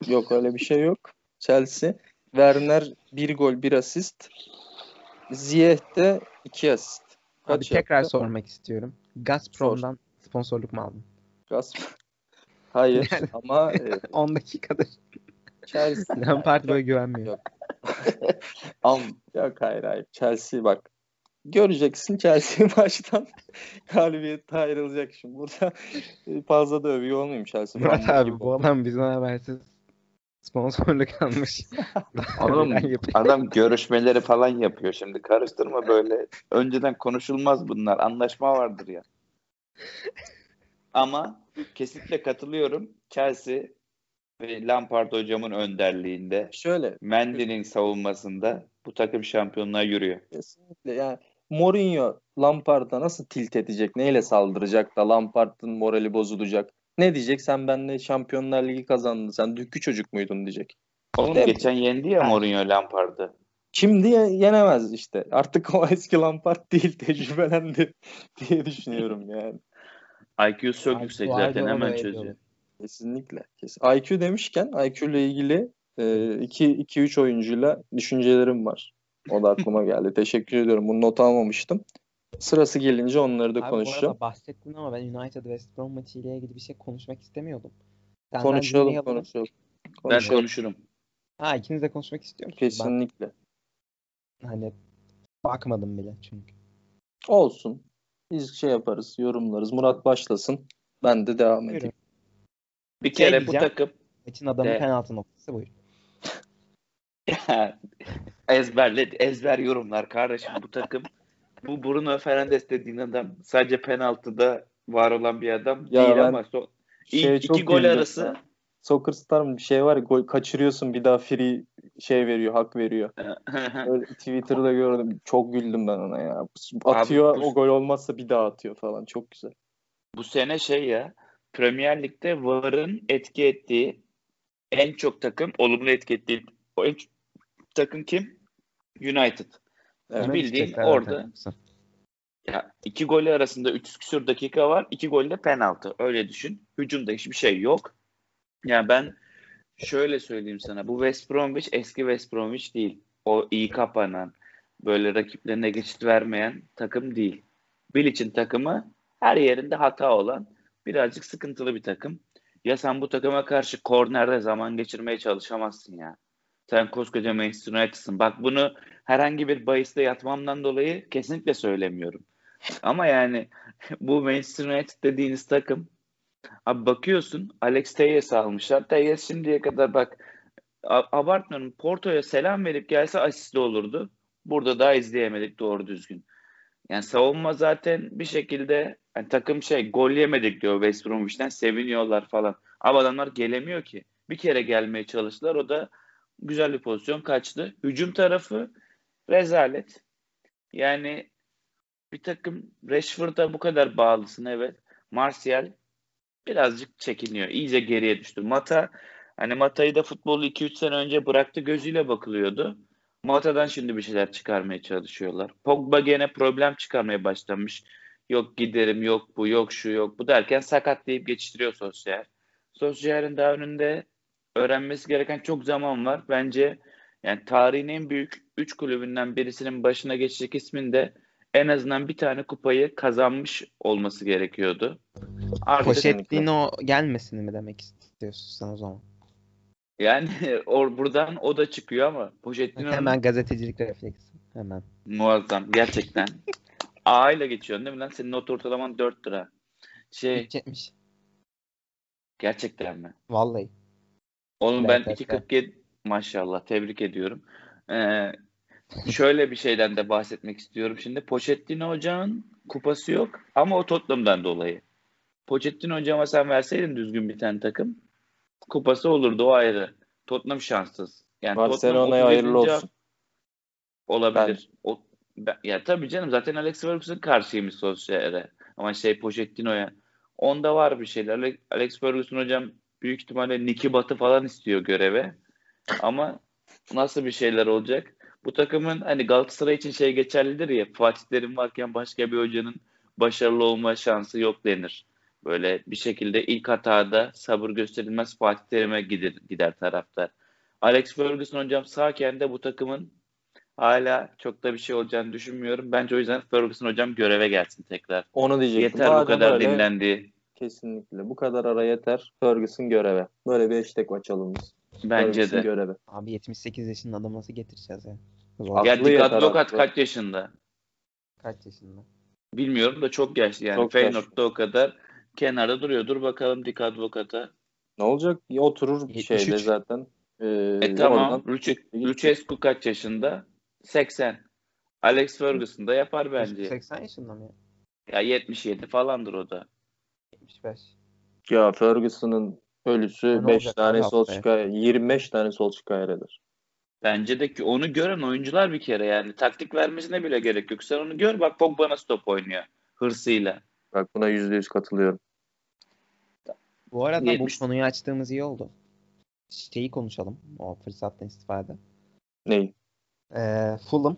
yok öyle bir şey yok. Chelsea. Werner bir gol bir asist. Ziyech de iki asist. Abi Kaç tekrar yaptı? sormak istiyorum. Gazprom'dan sponsorluk mu aldın? Gaz. Hayır ama e, 10 dakikadır Chelsea. Lampard böyle güvenmiyor. Yok. Am yok hayır hayır. Chelsea bak. Göreceksin Chelsea maçtan galibiyette ayrılacak şimdi. Burada fazla da övüyor olmayayım Chelsea. Murat abi bu adam bizden habersiz sponsorluk almış. Yapıyor? adam görüşmeleri falan yapıyor şimdi. Karıştırma böyle. Önceden konuşulmaz bunlar. Anlaşma vardır ya. Ama kesinlikle katılıyorum. Chelsea ve Lampard hocamın önderliğinde Şöyle Mendy'nin savunmasında bu takım şampiyonluğa yürüyor. Kesinlikle yani Mourinho Lampard'a nasıl tilt edecek? Neyle saldıracak da Lampard'ın morali bozulacak? Ne diyecek? Sen benimle Şampiyonlar Ligi kazandın. Sen dükkü çocuk muydun diyecek. Oğlum Değil mi? geçen yendi ya Mourinho Lampard'ı. Şimdi ye- yenemez işte. Artık o eski Lampard değil. Tecrübelendi diye düşünüyorum yani. IQ'su çok Ay, yüksek zaten hemen çözüyor. Kesinlikle. Kesin. IQ demişken IQ ile ilgili 2-3 oyuncuyla düşüncelerim var. O da aklıma geldi. Teşekkür ediyorum. Bunu not almamıştım. Sırası gelince onları da Abi bu konuşacağım. bahsettin ama ben United West Brom maçıyla ilgili bir şey konuşmak istemiyordum. Senden Konuşalım, dinleyelim. konuşalım. Ben Konuşalım. konuşurum. Ha ikiniz de konuşmak istiyor musunuz? Kesinlikle. Ben hani bakmadım bile çünkü. Olsun. Biz şey yaparız, yorumlarız. Murat başlasın. Ben de devam edeyim. Buyurun. Bir Şey kere bu diyeceğim. takım Maçın adamı Evet. penaltı noktası buyur. ezberle ezber yorumlar kardeşim bu takım. Bu Bruno Fernandes dediğin adam sadece penaltıda var olan bir adam Ya değil ama so- ilk şeye iki gol güldüm. arası Soccer Star mı bir şey var ya, gol kaçırıyorsun bir daha free şey veriyor, hak veriyor. Öyle Twitter'da gördüm. Çok güldüm ben ona ya. Atıyor bu- o gol olmazsa bir daha atıyor falan. Çok güzel. bu sene şey ya Premier Lig'de VAR'ın etki ettiği en çok takım olumlu etki ettiği o en çok takım kim? United. Evet. Bildiğin orada-. Ya iki golü arasında 300 küsur dakika var. iki golde penaltı. Öyle düşün. Hücumda hiçbir şey yok. Ya ben şöyle söyleyeyim sana. Bu West Bromwich eski West Bromwich değil. O iyi kapanan, böyle rakiplerine geçit vermeyen takım değil. Bilic'in takımı her yerinde hata olan birazcık sıkıntılı bir takım. Ya sen bu takıma karşı kornerde zaman geçirmeye çalışamazsın ya. Sen koskoca Manchester United'sın. Bak bunu herhangi bir bahiste yatmamdan dolayı kesinlikle söylemiyorum. Ama yani bu Manchester United dediğiniz takım abi bakıyorsun Alex Teyes almışlar. Teyes şimdiye kadar bak abartmıyorum Porto'ya selam verip gelse asistli olurdu. Burada daha izleyemedik doğru düzgün. Yani savunma zaten bir şekilde yani takım şey gol yemedik diyor West Bromwich'ten seviniyorlar falan. Ama adamlar gelemiyor ki. Bir kere gelmeye çalıştılar o da güzel bir pozisyon kaçtı. Hücum tarafı rezalet. Yani bir takım Rashford'a bu kadar bağlısın evet. Martial birazcık çekiniyor. İyice geriye düştü. Mata hani Mata'yı da futbolu 2-3 sene önce bıraktı gözüyle bakılıyordu. Mata'dan şimdi bir şeyler çıkarmaya çalışıyorlar. Pogba gene problem çıkarmaya başlamış. Yok giderim, yok bu, yok şu, yok bu derken sakat deyip geçiştiriyor Solskjaer. Solskjaer'in daha önünde öğrenmesi gereken çok zaman var. Bence yani tarihin en büyük 3 kulübünden birisinin başına geçecek ismin de en azından bir tane kupayı kazanmış olması gerekiyordu. Artık Pochettino gelmesin mi demek istiyorsun sen o zaman? yani or buradan o da çıkıyor ama Pochettino'nun Hemen gazetecilik refleksi. Hemen. muazzam gerçekten. A ile geçiyorsun değil mi lan? Senin not ortalaman 4 lira. Şey 3.70. gerçekten mi? Vallahi. Oğlum ben evet, 2.47 maşallah tebrik ediyorum. Ee, şöyle bir şeyden de bahsetmek istiyorum. Şimdi Pochettino hocamın kupası yok ama o Tottenham'dan dolayı. Pochettino hocama sen verseydin düzgün bir tane takım kupası olurdu o ayrı. Tottenham şanssız. Yani Barcelona'ya hayırlı 37. olsun. Olabilir. O, ben- ya tabii canım zaten Alex Ferguson karşıymış Solskjaer'e. Ama şey Pochettino'ya. Onda var bir şeyler. Ale- Alex Ferguson hocam büyük ihtimalle Nicky Batı falan istiyor göreve. Ama nasıl bir şeyler olacak? Bu takımın hani Galatasaray için şey geçerlidir ya Fatih Terim varken başka bir hocanın başarılı olma şansı yok denir. Böyle bir şekilde ilk hatada sabır gösterilmez Fatih Terim'e gider, gider taraftar. Alex Ferguson hocam sağken de bu takımın hala çok da bir şey olacağını düşünmüyorum. Bence o yüzden Ferguson hocam göreve gelsin tekrar. Onu diyecektim. Yeter bu Madem kadar öyle, dinlendi. Kesinlikle. Bu kadar ara yeter. Ferguson göreve. Böyle bir hashtag açalım biz. Bence de. göreve. Abi 78 yaşında adamı nasıl getireceğiz ya? Zor. Lokat haklı. kaç yaşında? Kaç yaşında? Bilmiyorum da çok yaşlı yani. Çok Feyenoord'da o kadar kenarda duruyor. Dur bakalım Dikkat Lokat'a. Ne olacak? Ya oturur bir 73. şeyde zaten. Ee, E tamam. Lucescu kaç yaşında? 80. Alex Ferguson da yapar bence. 80 yaşında mı ya? Ya 77 falandır o da. 75. Ya Ferguson'ın ölüsü Ne 5 olacak tane abi Solskjaer, 25 tane Solskjaer eder. Bence de ki onu gören oyuncular bir kere yani. Taktik vermesine bile gerek yok. Sen onu gör bak Pogba nasıl top oynuyor. Hırsıyla. Bak buna %100 katılıyorum. Bu arada 70. bu konuyu açtığımız iyi oldu. Şeyi konuşalım. O fırsattan istifade. Ney? Ee, Fulham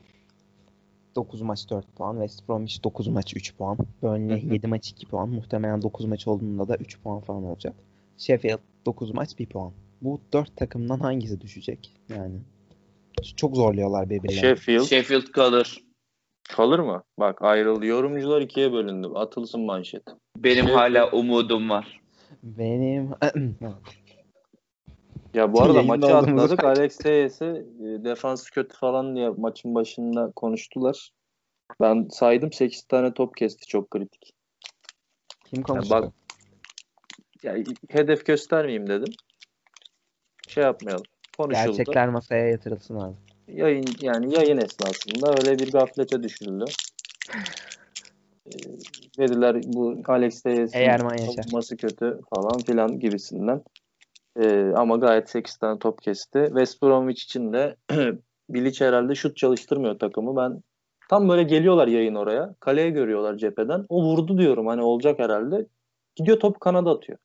9 maç 4 puan. West Bromwich 9 maç 3 puan. Burnley Hı hı. 7 maç 2 puan. Muhtemelen 9 maç olduğunda da 3 puan falan olacak. Sheffield 9 maç 1 puan. Bu 4 takımdan hangisi düşecek? Yani çok zorluyorlar birbirlerini. Sheffield Sheffield kalır. kalır mı? Bak ayrıldı. Yorumcular ikiye bölündü. Atılsın manşet. Benim Sheffield- hala umudum var. Benim Ya bu arada maçı atladık. Alex Teyes'e e, defansı kötü falan diye maçın başında konuştular. Ben saydım 8 tane top kesti çok kritik. kim konuşuyor? bak- Ya hedef göstermeyeyim dedim. Şey yapmayalım. Konuşuldu. Gerçekler masaya yatırılsın abi. Yayın yani yayın esnasında öyle bir gaflete düşüldü. Ee, dediler bu Alex savunması kötü falan filan gibisinden. Ee, ama gayet 8 tane top kesti. West Bromwich için de Bilic herhalde şut çalıştırmıyor takımı. Ben tam böyle geliyorlar yayın oraya. Kaleye görüyorlar cepheden. O vurdu diyorum hani olacak herhalde. Gidiyor top kanada atıyor.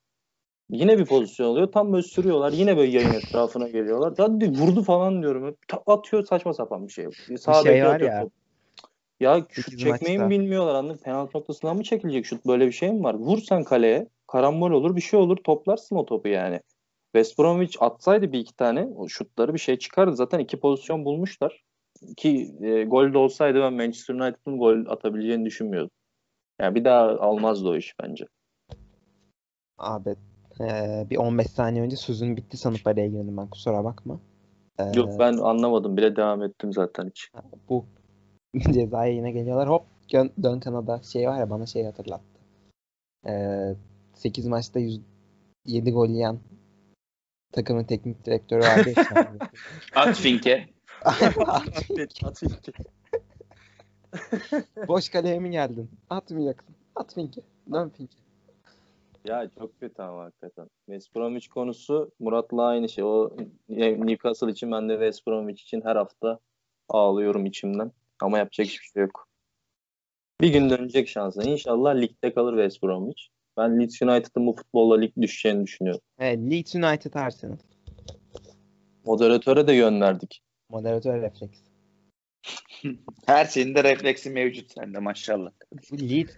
Yine bir pozisyon oluyor. Tam böyle sürüyorlar. Yine böyle yayın etrafına geliyorlar. Ya vurdu falan diyorum. Atıyor saçma sapan bir şey. Sağ şey beke var atıyor ya, top. Ya şut çekmeyi mi bilmiyorlar anladın mı? Penaltı noktasından mı çekilecek şut? Böyle bir şey mi var? Vur sen kaleye. Karambol olur bir şey olur. Toplarsın o topu yani. West Bromwich atsaydı bir iki tane o şutları bir şey çıkardı. Zaten iki pozisyon bulmuşlar. Ki e, gol de olsaydı ben Manchester United'ın gol atabileceğini düşünmüyordum. Yani bir daha almazdı o iş bence. Abi eee, bir 15 saniye önce sözün bitti sanıp araya girdim ben kusura bakma. Eee, Yok ben anlamadım bile devam ettim zaten hiç. bu cezaya yine geliyorlar. Hop dön, Kanada şey var ya bana şey hatırlattı. Eee 8 maçta 107 gol yiyen takımın teknik direktörü vardı ya. şu an. At Fink'e. Boş kaleye mi geldin? Atmayacaksın. At Fink'e. Dön Fink'e. Ya çok kötü ama hakikaten. West Bromwich konusu Murat'la aynı şey. O Newcastle için ben de West Bromwich için her hafta ağlıyorum içimden. Ama yapacak hiçbir şey yok. Bir gün dönecek şansı. İnşallah ligde kalır West Bromwich. Ben Leeds United'ın bu futbolla lig düşeceğini düşünüyorum. Evet, Leeds United Arsenal. Moderatöre de yön verdik. Moderatör refleks. Her şeyin de refleksi mevcut sende maşallah. Bu Leeds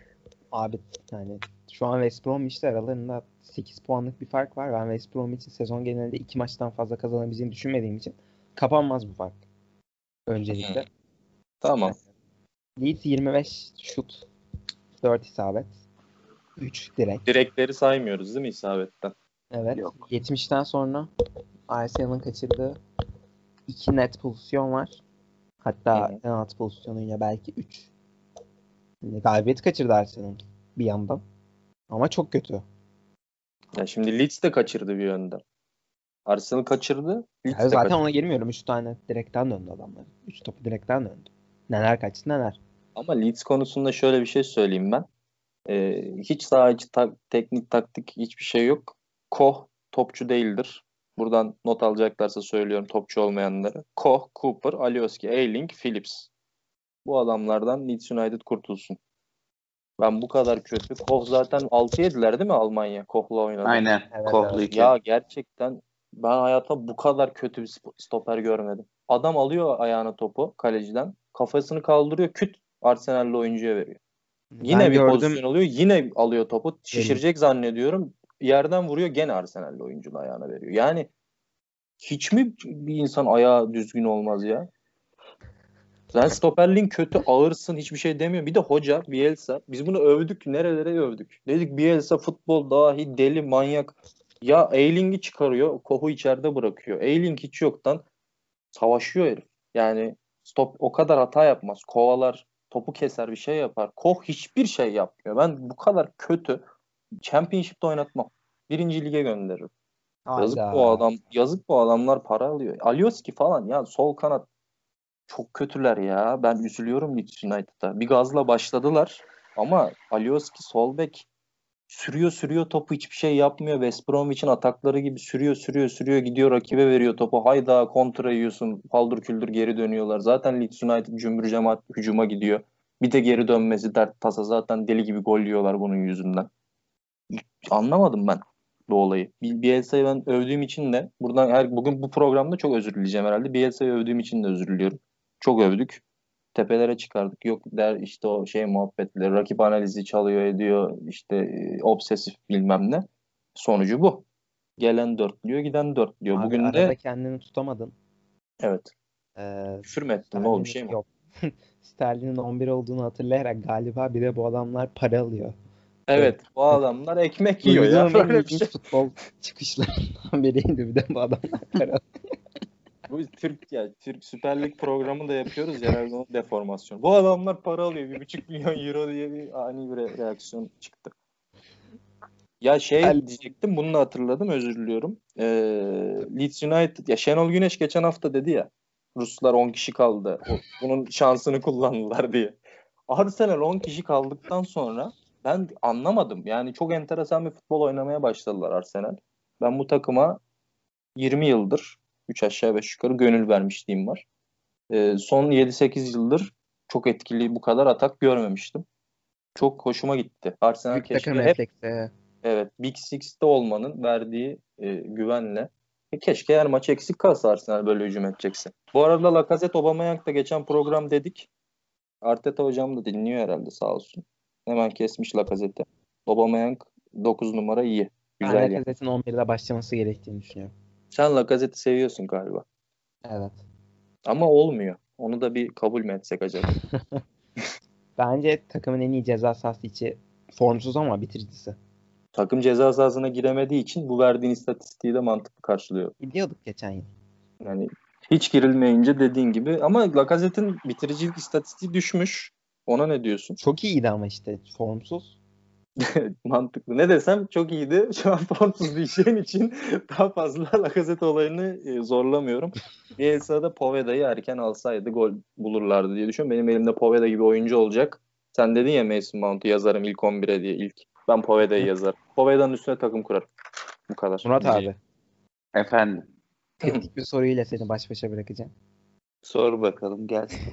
abi yani şu an West Bromwich'te aralarında 8 puanlık bir fark var. Ben West Bromwich'in sezon genelinde 2 maçtan fazla kazanabileceğini düşünmediğim için kapanmaz bu fark. öncelikle. Tamam. Leeds 25 şut, 4 isabet, 3 direkt. Direkleri saymıyoruz değil mi isabetten? Evet. Yok. 70'ten sonra Arsenal'ın kaçırdığı 2 net pozisyon var. Hatta hı. penaltı pozisyonuyla belki 3. Yani galibiyet kaçırdı Arsenal bir yandan. Ama çok kötü. Ya şimdi Leeds de kaçırdı bir yönden. Arsenal kaçırdı. Leeds Yani de zaten kaçırdı. ona girmiyorum. 3 tane direkten döndü adamlar. 3 topu direkten döndü. Neler kaçtı neler. Ama Leeds konusunda şöyle bir şey söyleyeyim ben. Ee, hiç saha içi tak- teknik taktik hiçbir şey yok. Koh topçu değildir. Buradan not alacaklarsa söylüyorum topçu olmayanları. Koh, Cooper, Alioski, Ayling, Phillips. Bu adamlardan Leeds United kurtulsun. Ben bu kadar kötü. Koh zaten 6 yediler değil mi Almanya? Koh'la oynadı. Aynen. Evet, Kohlu evet. Ya gerçekten ben hayata bu kadar kötü bir stoper görmedim. Adam alıyor ayağına topu kaleciden. Kafasını kaldırıyor küt Arsenal'li oyuncuya veriyor. Yine Ben bir gördüm, pozisyon alıyor. Yine alıyor topu. Şişirecek zannediyorum. Yerden vuruyor gene Arsenal'li oyuncunun ayağına veriyor. Yani hiç mi bir insan ayağı düzgün olmaz ya? Sen stoperliğin kötü, ağırsın, hiçbir şey demiyor. Bir de hoca, Bielsa. Biz bunu övdük, nerelere övdük. Dedik Bielsa futbol dahi deli, manyak. Ya Eyling'i çıkarıyor, Koh'u içeride bırakıyor. Eyling hiç yoktan savaşıyor herif. Yani stop o kadar hata yapmaz. Kovalar, topu keser bir şey yapar. Koh hiçbir şey yapmıyor. Ben bu kadar kötü Championship'te oynatmam. Birinci lige gönderirim. Yazık bu adam. Yazık bu adamlar para alıyor. Alioski falan ya sol kanat çok kötüler ya. Ben üzülüyorum Leeds United'a. Bir gazla başladılar ama Alioski sol bek sürüyor sürüyor topu hiçbir şey yapmıyor. West Bromwich'in atakları gibi sürüyor sürüyor sürüyor gidiyor rakibe veriyor topu. Hayda kontra yiyorsun. Paldır küldür geri dönüyorlar. Zaten Leeds United cümbür cemaat hücuma gidiyor. Bir de geri dönmesi dert tasa zaten deli gibi gol yiyorlar bunun yüzünden. Anlamadım ben bu olayı. Bi- Bielsa'yı ben övdüğüm için de buradan her bugün bu programda çok özür dileyeceğim herhalde. Bielsa'yı övdüğüm için de özür diliyorum. Çok övdük. Tepelere çıkardık. Yok der işte o şey muhabbetleri, rakip analizi çalıyor ediyor, işte e, obsesif bilmem ne. Sonucu bu. Gelen dörtlüyor, giden dörtlüyor. Abi Bugün arada de kendini tutamadın. evet. Ee, Küfür mü ettim? Ne oldu şey mi? Yok. Sterlin'in 11 olduğunu hatırlayarak galiba bir de bu adamlar para alıyor. Evet. Bu adamlar ekmek yiyor ya. Böyle bir şey. futbol çıkışlarından biriydi bir de bu adamlar para alıyor. Bu Türk ya Türk Süper Lig programı da yapıyoruz ya herhalde deformasyon. Bu adamlar para alıyor. Bir buçuk milyon euro diye bir ani bir re- reaksiyon çıktı. Ya şey El- diyecektim bunu da hatırladım özür diliyorum. Ee, Leeds United ya Şenol Güneş geçen hafta dedi ya Ruslar 10 kişi kaldı. Bunun şansını kullandılar diye. Arsenal 10 kişi kaldıktan sonra ben anlamadım. Yani çok enteresan bir futbol oynamaya başladılar Arsenal. Ben bu takıma 20 yıldır 3 aşağı 5 yukarı gönül vermişliğim var. Ee, son 7-8 yıldır çok etkili bu kadar atak görmemiştim. Çok hoşuma gitti. Arsenal Büyük keşke hep refleksi. evet Big Six'te olmanın verdiği e, güvenle e, keşke her maç eksik kalsa Arsenal böyle hücum edecekse. Bu arada Lacazette Aubameyang da geçen program dedik. Arteta hocam da dinliyor herhalde sağ olsun. Hemen kesmiş Lacazette'i. Aubameyang 9 numara iyi. Ben Güzel yani. Lacazette'in 11'de başlaması gerektiğini düşünüyorum. Sen Lacazette'i seviyorsun galiba. Evet. Ama olmuyor. Onu da bir kabul mü etsek acaba? Bence takımın en iyi ceza sahası içi formsuz ama bitiricisi. Takım ceza sahasına giremediği için bu verdiğin istatistiği de mantıklı karşılıyor. Gidiyorduk geçen yıl. Yani hiç girilmeyince dediğin gibi ama Lacazette'in bitiricilik istatistiği düşmüş. Ona ne diyorsun? Çok iyiydi ama işte formsuz. Mantıklı. Ne desem çok iyiydi. Şu an formsuz diyeceğin için daha fazla Lacazette olayını e, zorlamıyorum. Bielsa'da Poveda'yı erken alsaydı gol bulurlardı diye düşünüyorum. Benim elimde Poveda gibi oyuncu olacak. Sen dedin ya Mason Mount'u yazarım ilk 11'e diye ilk. Ben Poveda'yı yazarım. Poveda'nın üstüne takım kurarım. Bu kadar. Murat abi. Efendim. Kritik bir soruyla seni baş başa bırakacağım. Sor bakalım gelsin.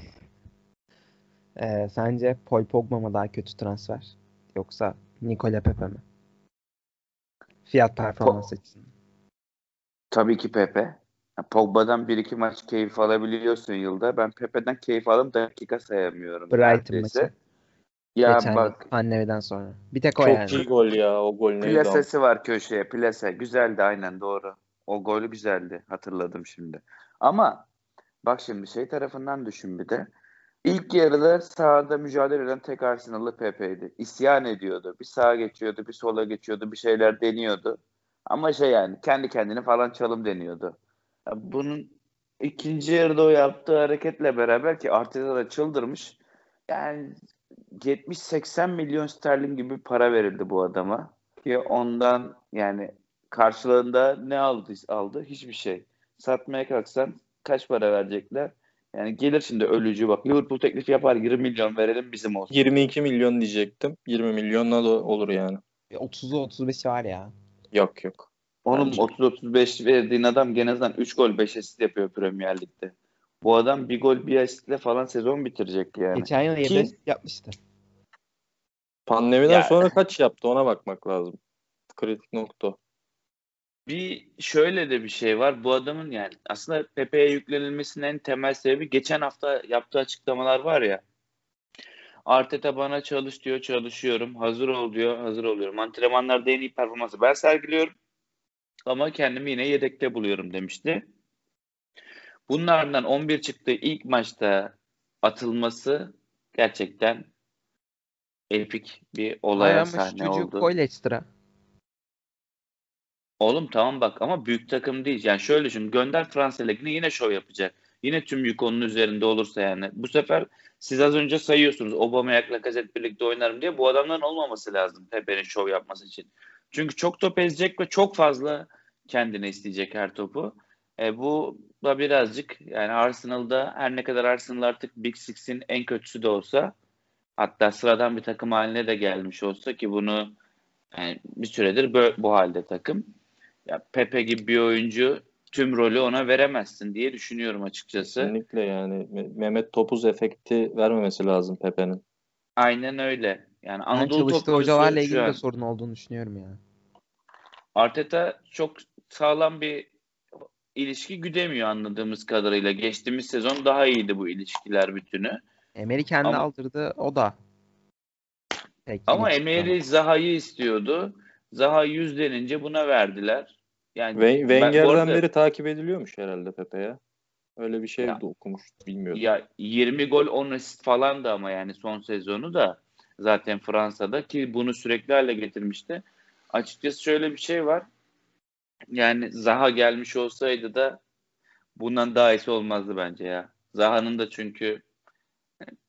Ee, sence Paul Pogba mı daha kötü transfer? Yoksa Nikola Pepe mi? Fiyat performans açısından. Tabii ki Pepe. Ya, Pogba'dan bir iki maç keyif alabiliyorsun yılda. Ben Pepe'den keyif alıp dakika sayamıyorum. Brighton neredeyse. maçı. Ya Geçen bak yıl Annevi'den sonra. Bir tek o Çok yani. iyi gol ya. O gol neydi? plasesi var köşeye. Plase. Güzeldi aynen doğru. O golü güzeldi. Hatırladım şimdi. Ama Bak şimdi şey tarafından düşün bir de. İlk yarıda sahada mücadele eden tek Arsenal'lı Pepe'ydi. İsyan ediyordu. Bir sağa geçiyordu, bir sola geçiyordu, bir şeyler deniyordu. Ama şey yani kendi kendine falan çalım deniyordu. Bunun ikinci yarıda o yaptığı hareketle beraber ki Arteta da çıldırmış. Yani 70-80 milyon sterlin gibi para verildi bu adama. Ki ondan yani karşılığında ne aldı aldı? Hiçbir şey. Satmaya kalksan kaç para verecekler? Yani gelir şimdi ölücü bak Liverpool teklif yapar 20 milyon verelim bizim olsun. 22 milyon diyecektim. 20 milyonla da olur yani. 30'u 35'i var ya. Yok yok. Onun Bence. 30-35 verdiğin adam gene azından 3 gol 5 asist yapıyor Premier Lig'de. Bu adam bir gol bir asistle falan sezon bitirecek yani. Geçen yıl 7 Ki- asist yapmıştı. Pandemiden Ya- sonra kaç yaptı ona bakmak lazım. Kritik nokta. Bir şöyle de bir şey var. Bu adamın yani aslında Pepe'ye yüklenilmesinin en temel sebebi geçen hafta yaptığı açıklamalar var ya. Arteta bana çalış diyor, çalışıyorum. Hazır ol diyor, hazır oluyorum. Antrenmanlarda en iyi performansı ben sergiliyorum. Ama kendimi yine yedekte buluyorum demişti. Bunlardan 11 çıktığı ilk maçta atılması gerçekten epik bir olaya şu sahne oldu. Leicester'a. Oğlum tamam bak ama büyük takım değil. Yani şöyle düşün. Gönder Fransa Ligi'ne yine şov yapacak. Yine tüm yük onun üzerinde olursa yani. Bu sefer siz az önce sayıyorsunuz. Aubameyang'la Lacazette birlikte oynarım diye. Bu adamların olmaması lazım Pepe'nin şov yapması için. Çünkü çok top ezecek ve çok fazla kendine isteyecek her topu. E, bu da birazcık yani Arsenal'da her ne kadar Arsenal artık Big Six'in en kötüsü de olsa hatta sıradan bir takım haline de gelmiş olsa ki bunu yani bir süredir bö- bu halde takım. Ya Pepe gibi bir oyuncu tüm rolü ona veremezsin diye düşünüyorum açıkçası. Kesinlikle yani Me- Mehmet Topuz efekti vermemesi lazım Pepe'nin. Aynen öyle. Yani Ben Anadolu çalıştığı topçusu hocalarla ilgili de sorun olduğunu düşünüyorum ya. Arteta çok sağlam bir ilişki güdemiyor anladığımız kadarıyla. Geçtiğimiz sezon daha iyiydi bu ilişkiler bütünü. Emery kendi Ama- aldırdı o da. Pek Ama Emery Zaha'yı istiyordu. Zaha yüzlenince buna verdiler. Yani Ve Wenger'den arada- beri takip ediliyormuş herhalde Pepe ya. Öyle bir şey Ya. de okumuş bilmiyordum. Ya 20 gol 10 asist falan da ama yani son sezonu da zaten Fransa'da ki bunu sürekli hale getirmişti. Açıkçası şöyle bir şey var. Yani Zaha gelmiş olsaydı da bundan daha iyisi olmazdı bence ya. Zaha'nın da çünkü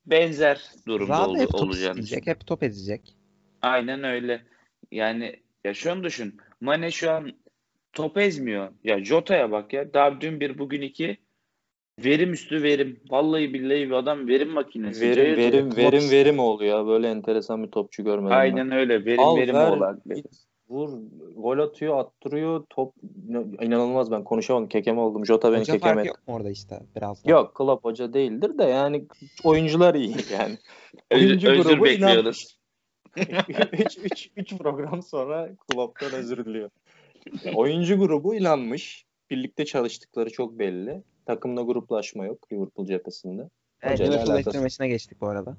benzer durumda Zaha oldu, hep top olacağını isteyecek, hep top ezecek. Aynen öyle. Yani ya şunu düşün. Mane şu an top ezmiyor. Ya Jota'ya bak ya. Daha dün bir bugün iki verim üstü verim. Vallahi billahi bir adam verim makinesi. Verim Cayır cayır verim top verim verim ya. Böyle enteresan bir topçu görmedim ben. Aynen öyle. Verim Al, verim ver, olan. git, vur, gol atıyor, attırıyor. Top inanılmaz ben konuşamadım. Kekeme oldum. Jota beni Hoca farkı kekeme. yok mu orada işte biraz da? Yok, Klopp hoca değildir de yani oyuncular iyi yani. Oyuncu özür grubu bekliyoruz. 3 program sonra Klopp'tan özür diliyor. Oyuncu grubu inanmış. Birlikte çalıştıkları çok belli. Takımda gruplaşma yok Liverpool cephesinde. Evet, Liverpool maçına geçtik bu arada.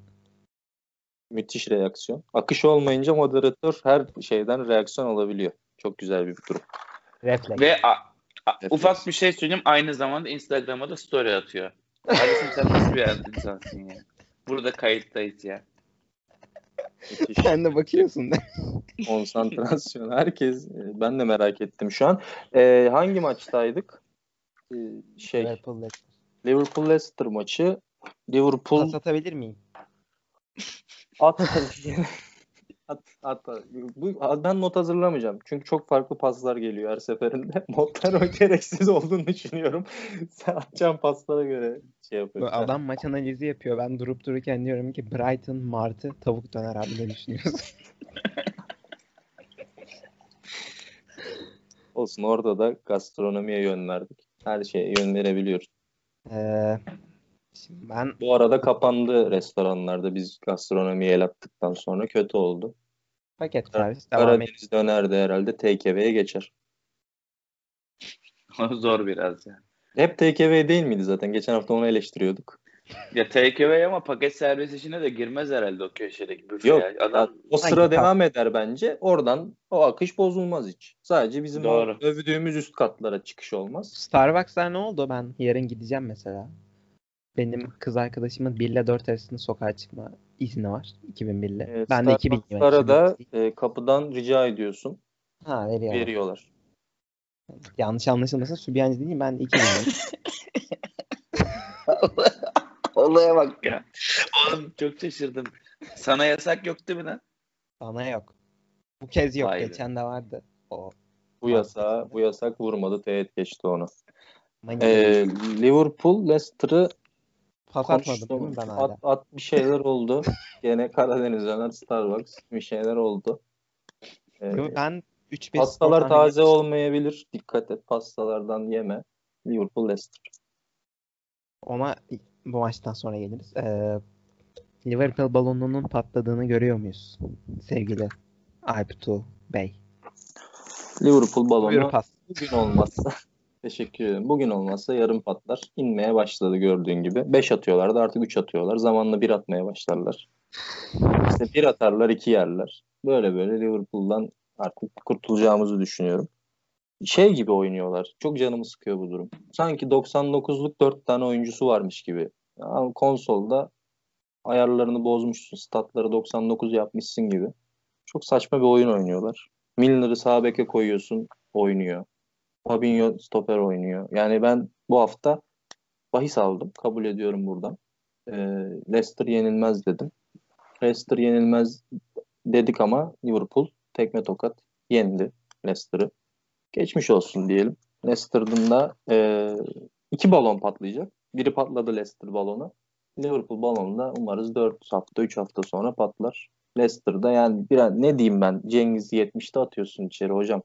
Müthiş reaksiyon. Akış olmayınca moderatör her şeyden reaksiyon alabiliyor. Çok güzel bir durum. Refleks. Ve a- a- Refleks. ufak bir şey söyleyeyim. Aynı zamanda Instagram'a da story atıyor. Kardeşim sen nasıl bir insansın ya? Burada kayıttayız ya. Müthiş. Sen de bakıyorsun. Konsantrasyon. Herkes e, ben de merak ettim şu an. E, hangi maçtaydık? E, şey Liverpool Leicester. Liverpool Leicester maçı. Liverpool Pas atabilir miyim? at at, at, Bu, ben not hazırlamayacağım. Çünkü çok farklı paslar geliyor her seferinde. Notlar o gereksiz olduğunu düşünüyorum. Sen atacağın paslara göre şey yapıyorsun. adam maç analizi yapıyor. Ben durup dururken diyorum ki Brighton, Martı, tavuk döner abi ne düşünüyorsun? Olsun orada da gastronomiye yön verdik. Her şeye yön verebiliyoruz. Ee, ben Bu arada kapandı restoranlarda biz gastronomiye el attıktan sonra kötü oldu. paket servis devam ediyorum. Karadeniz döner de herhalde TKV'ye geçer. Zor biraz ya. Hep TKV değil miydi zaten? Geçen hafta onu eleştiriyorduk. Ya away ama paket servis işine de girmez herhalde o köşedeki büfe Yok. ya. Adam O sıra Hangi devam eder bence. Oradan o akış bozulmaz hiç. Sadece bizim Doğru. övdüğümüz üst katlara çıkış olmaz. Starbucks'lar ne oldu? Ben yarın gideceğim mesela. Benim kız arkadaşımın 1 ile 4 arasında sokağa çıkma izni var. 2001 ile. Ee, ben de 2000 Starbucks'lara da e, kapıdan rica ediyorsun. Ha veriyor. Veriyorlar. Yanlış anlaşılmasın Sübyancı değil ben de 2000 olaya bak ya. Oğlum çok şaşırdım. Sana yasak yok değil mi lan? Bana yok. Bu kez yok. Be. Geçen de vardı. O. Bu yasağı, bu yasak vurmadı. Teğet geçti onu. Ee, Liverpool Leicester'ı pas atmadım değil konuştum. mi ben hala? At, at bir şeyler oldu. Gene Karadeniz Caner Starbucks bir şeyler oldu. Ee, Yo, Ben 3-1 pastalar taze yapmıştım. olmayabilir. Dikkat et pastalardan yeme. Liverpool Leicester. Ona bu maçtan sonra geliriz. Ee, Liverpool balonunun patladığını görüyor muyuz? Sevgili Alptu Bey. Liverpool Buyur balonu pas. bugün olmazsa teşekkür ederim. Bugün olmazsa yarım patlar. İnmeye başladı gördüğün gibi. 5 atıyorlardı artık 3 atıyorlar. Zamanla 1 atmaya başlarlar. İşte 1 atarlar 2 yerler. Böyle böyle Liverpool'dan artık kurtulacağımızı düşünüyorum. Şey gibi oynuyorlar. Çok canımı sıkıyor bu durum. Sanki 99'luk 4 tane oyuncusu varmış gibi. Ama konsolda ayarlarını bozmuşsun. Statları 99 yapmışsın gibi. Çok saçma bir oyun oynuyorlar. Milner'ı sağ beke koyuyorsun oynuyor. Fabinho stoper oynuyor. Yani ben bu hafta bahis aldım. Kabul ediyorum buradan. Ee, Leicester yenilmez dedim. Leicester yenilmez dedik ama Liverpool tekme tokat yendi Leicester'ı. Geçmiş olsun diyelim. Leicester'ın da e, iki balon patlayacak. Biri patladı Leicester balonu. Liverpool balonu da umarız 4 hafta 3 hafta sonra patlar. Leicester'da yani biraz ne diyeyim ben Cengiz 70'te atıyorsun içeri hocam.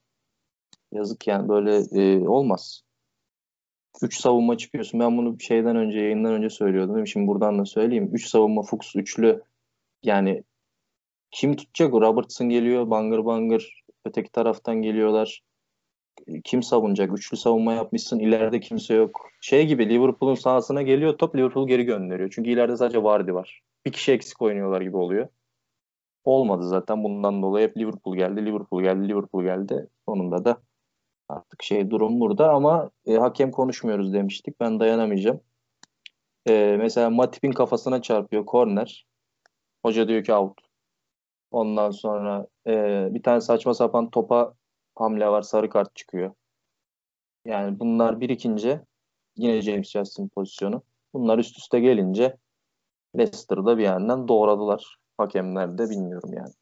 Yazık yani böyle e, olmaz. 3 savunma çıkıyorsun. Ben bunu şeyden önce yayından önce söylüyordum. Şimdi buradan da söyleyeyim. 3 savunma Fuchs üçlü yani kim tutacak? Robertson geliyor bangır bangır. Öteki taraftan geliyorlar. Kim savunacak? Üçlü savunma yapmışsın. İleride kimse yok. Şey gibi Liverpool'un sahasına geliyor top Liverpool geri gönderiyor. Çünkü ileride sadece Vardy var. Bir kişi eksik oynuyorlar gibi oluyor. Olmadı zaten bundan dolayı hep Liverpool geldi, Liverpool geldi, Liverpool geldi. Sonunda da artık şey durum burada ama e, hakem konuşmuyoruz demiştik. Ben dayanamayacağım. E, mesela Matip'in kafasına çarpıyor korner. Hoca diyor ki out. Ondan sonra e, bir tane saçma sapan topa hamle var. Sarı kart çıkıyor. Yani bunlar birikince yine James Justin pozisyonu. Bunlar üst üste gelince Leicester'da bir yandan doğradılar. Hakemler de bilmiyorum yani.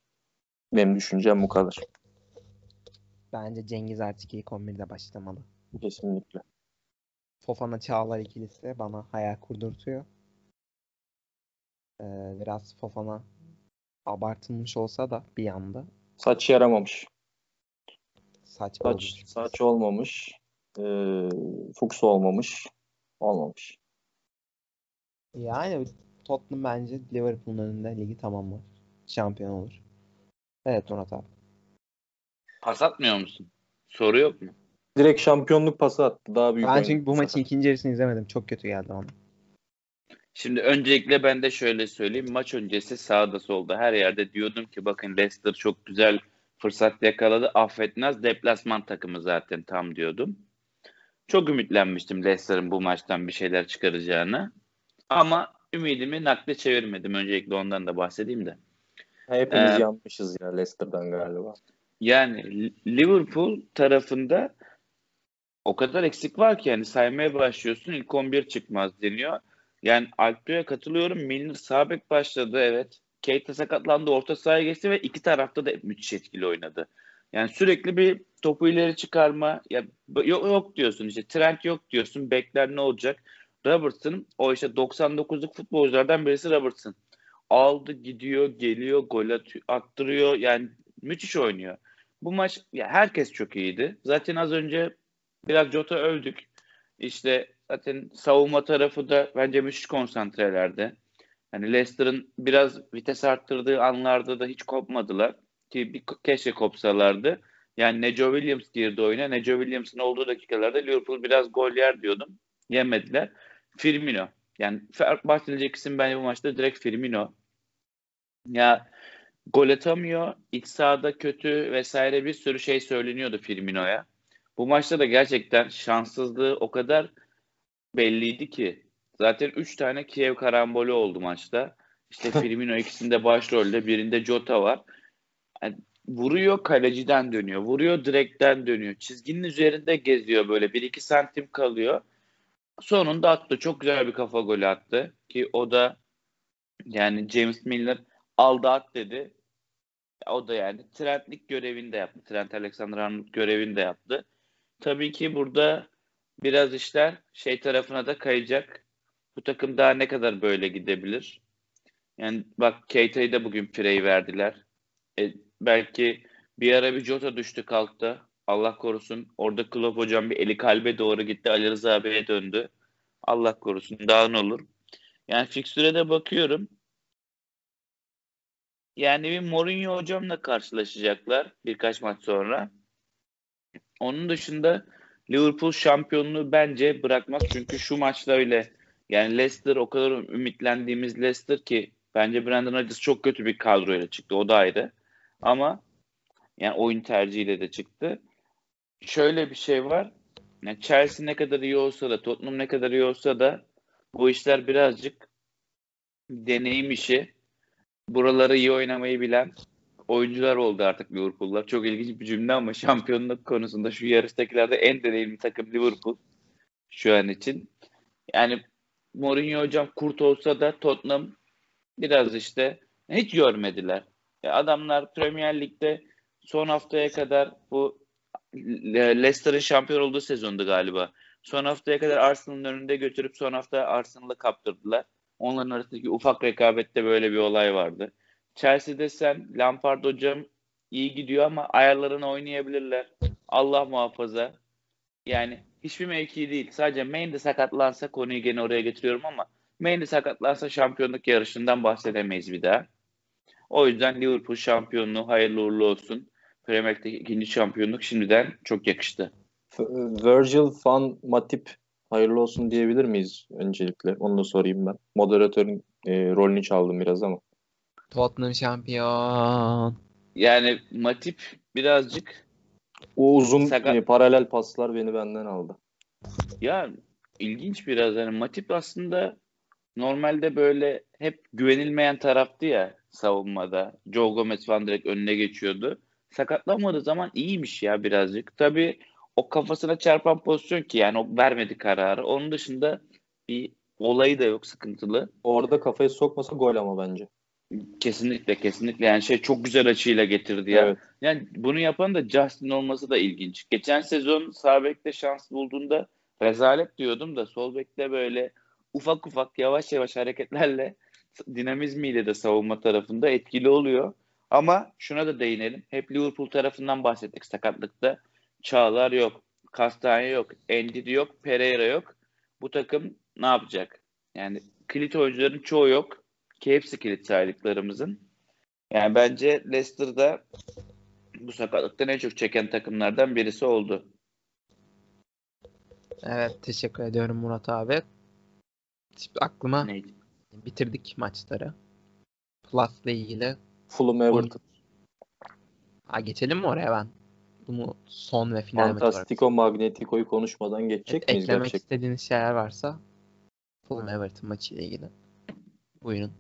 Benim düşüncem bu kadar. Bence Cengiz artık ilk 11'de başlamalı. Kesinlikle. Fofana Çağlar ikilisi bana hayal kurdurtuyor. Ee, biraz Fofana abartılmış olsa da bir anda Saç yaramamış. Saç, olmuş. saç olmamış. E, Fuchs olmamış. Olmamış. Yani Tottenham bence Liverpool'un önünde ligi tamamlar. Şampiyon olur. Evet Murat abi. Pas atmıyor musun? Soru yok mu? Direkt şampiyonluk pası attı. Daha büyük Ben çünkü bu pası maçın ikinci yarısını izlemedim. Çok kötü geldi bana. Şimdi öncelikle ben de şöyle söyleyeyim. Maç öncesi sağda solda her yerde diyordum ki bakın Leicester çok güzel fırsat yakaladı. Affetmez deplasman takımı zaten tam diyordum. Çok ümitlenmiştim Leicester'ın bu maçtan bir şeyler çıkaracağını. Ama ümidimi nakde çevirmedim. Öncelikle ondan da bahsedeyim de. Hepimiz Ee, yanmışız ya Leicester'dan galiba. Yani Li- Liverpool tarafında o kadar eksik var ki yani saymaya başlıyorsun ilk 11 çıkmaz deniyor. Yani Alpio'ya katılıyorum. Milner sağ bek başladı evet. Keita sakatlandı orta sahaya geçti ve iki tarafta da müthiş etkili oynadı. Yani sürekli bir topu ileri çıkarma ya yok, yok diyorsun işte Trent yok diyorsun bekler ne olacak? Robertson o işte 99'luk futbolculardan birisi Robertson. Aldı gidiyor geliyor gol attırıyor yani müthiş oynuyor. Bu maç ya herkes çok iyiydi. Zaten az önce biraz Jota övdük. İşte zaten savunma tarafı da bence müthiş konsantrelerdi. Hani Leicester'ın biraz vites arttırdığı anlarda da hiç kopmadılar. Ki bir, keşke kopsalardı. Yani Neco Williams girdi oyuna. Neco Williams'ın olduğu dakikalarda Liverpool biraz gol yer diyordum. Yemediler. Firmino. Yani bahsedilecek isim bence bu maçta direkt Firmino. Ya gol atamıyor. İç sahada kötü vesaire bir sürü şey söyleniyordu Firmino'ya. Bu maçta da gerçekten şanssızlığı o kadar belliydi ki. Zaten 3 tane Kiev karambolü oldu maçta. İşte Firmino ikisinde başrolde, birinde Jota var. Yani vuruyor kaleciden dönüyor. Vuruyor direkten dönüyor. Çizginin üzerinde geziyor böyle. 1-2 santim kalıyor. Sonunda attı. Çok güzel bir kafa golü attı. Ki o da yani James Miller aldı at dedi. O da yani Trent'lik görevini de yaptı. Trent Alexander-Arnold görevini de yaptı. Tabii ki burada biraz işler şey tarafına da kayacak. Bu takım daha ne kadar böyle gidebilir? Yani bak Keita'yı da bugün pireyi verdiler. E, belki bir ara bir Jota düştü kalktı. Allah korusun. Orada Klopp hocam bir eli kalbe doğru gitti. Ali Rıza abiye döndü. Allah korusun. Daha ne olur? Yani fikstüre de bakıyorum. Yani bir Mourinho hocamla karşılaşacaklar birkaç maç sonra. Onun dışında Liverpool şampiyonluğu bence bırakmaz. Çünkü şu maçla öyle yani Leicester o kadar ümitlendiğimiz Leicester ki bence Brandon Rodgers çok kötü bir kadroyla çıktı. O da ayrı. Ama yani oyun tercihiyle de çıktı. Şöyle bir şey var. Yani Chelsea ne kadar iyi olsa da Tottenham ne kadar iyi olsa da bu işler birazcık deneyim işi. Buraları iyi oynamayı bilen oyuncular oldu artık Liverpool'lar. Çok ilginç bir cümle ama şampiyonluk konusunda şu yarıştakilerde en deneyimli takım Liverpool şu an için. Yani Mourinho hocam kurt olsa da Tottenham biraz işte hiç görmediler. Adamlar Premier Lig'de son haftaya kadar bu Leicester'ın şampiyon olduğu sezondu galiba. Son haftaya kadar Arsenal'ın önünde götürüp son hafta Arsenal'ı kaptırdılar. Onların arasındaki ufak rekabette böyle bir olay vardı. Chelsea'de sen Lampard hocam iyi gidiyor ama ayarlarını oynayabilirler. Allah muhafaza. Yani hiçbir mevki değil. Sadece Mendy sakatlansa konuyu gene oraya getiriyorum ama Mendy sakatlansa şampiyonluk yarışından bahsedemeyiz bir daha. O yüzden Liverpool şampiyonluğu hayırlı uğurlu olsun. Premier Lig'deki ikinci şampiyonluk şimdiden çok yakıştı. Virgil van Matip hayırlı olsun diyebilir miyiz öncelikle? Onu da sorayım ben. Moderatörün e, rolünü çaldım biraz ama. Tottenham şampiyon. Yani Matip birazcık o uzun Sakat... e, paralel paslar beni benden aldı. Ya ilginç biraz yani Matip aslında normalde böyle hep güvenilmeyen taraftı ya savunmada. Joe Gomez falan direkt önüne geçiyordu. Sakatlanmadığı zaman iyiymiş ya birazcık. Tabii o kafasına çarpan pozisyon ki yani o vermedi kararı. Onun dışında bir olayı da yok sıkıntılı. Orada kafayı sokmasa gol ama bence. Kesinlikle kesinlikle yani şey çok güzel açıyla getirdi ya. Evet. Yani bunu yapan da Justin olması da ilginç. Geçen sezon sağ bekte şans bulduğunda rezalet diyordum da sol bekte böyle ufak ufak yavaş yavaş hareketlerle dinamizmiyle de savunma tarafında etkili oluyor. Ama şuna da değinelim. Hep Liverpool tarafından bahsettik sakatlıkta. Çağlar yok. Kastanya yok. Endidi yok. Pereira yok. Bu takım ne yapacak? Yani kilit oyuncuların çoğu yok. Ki hepsi kilit saydıklarımızın. Yani bence Leicester'da bu sakatlıktan en çok çeken takımlardan birisi oldu. Evet teşekkür ediyorum Murat abi. Şimdi aklıma Neydi? bitirdik maçları. Plus'la ilgili. Fulham Everton. Ha geçelim mi oraya ben? Bunu son ve final Fantastico Magnetico'yu konuşmadan geçecek evet, miyiz? Eklemek gerçekten? istediğiniz şeyler varsa Fulham Everton maçı ile ilgili. Buyurun.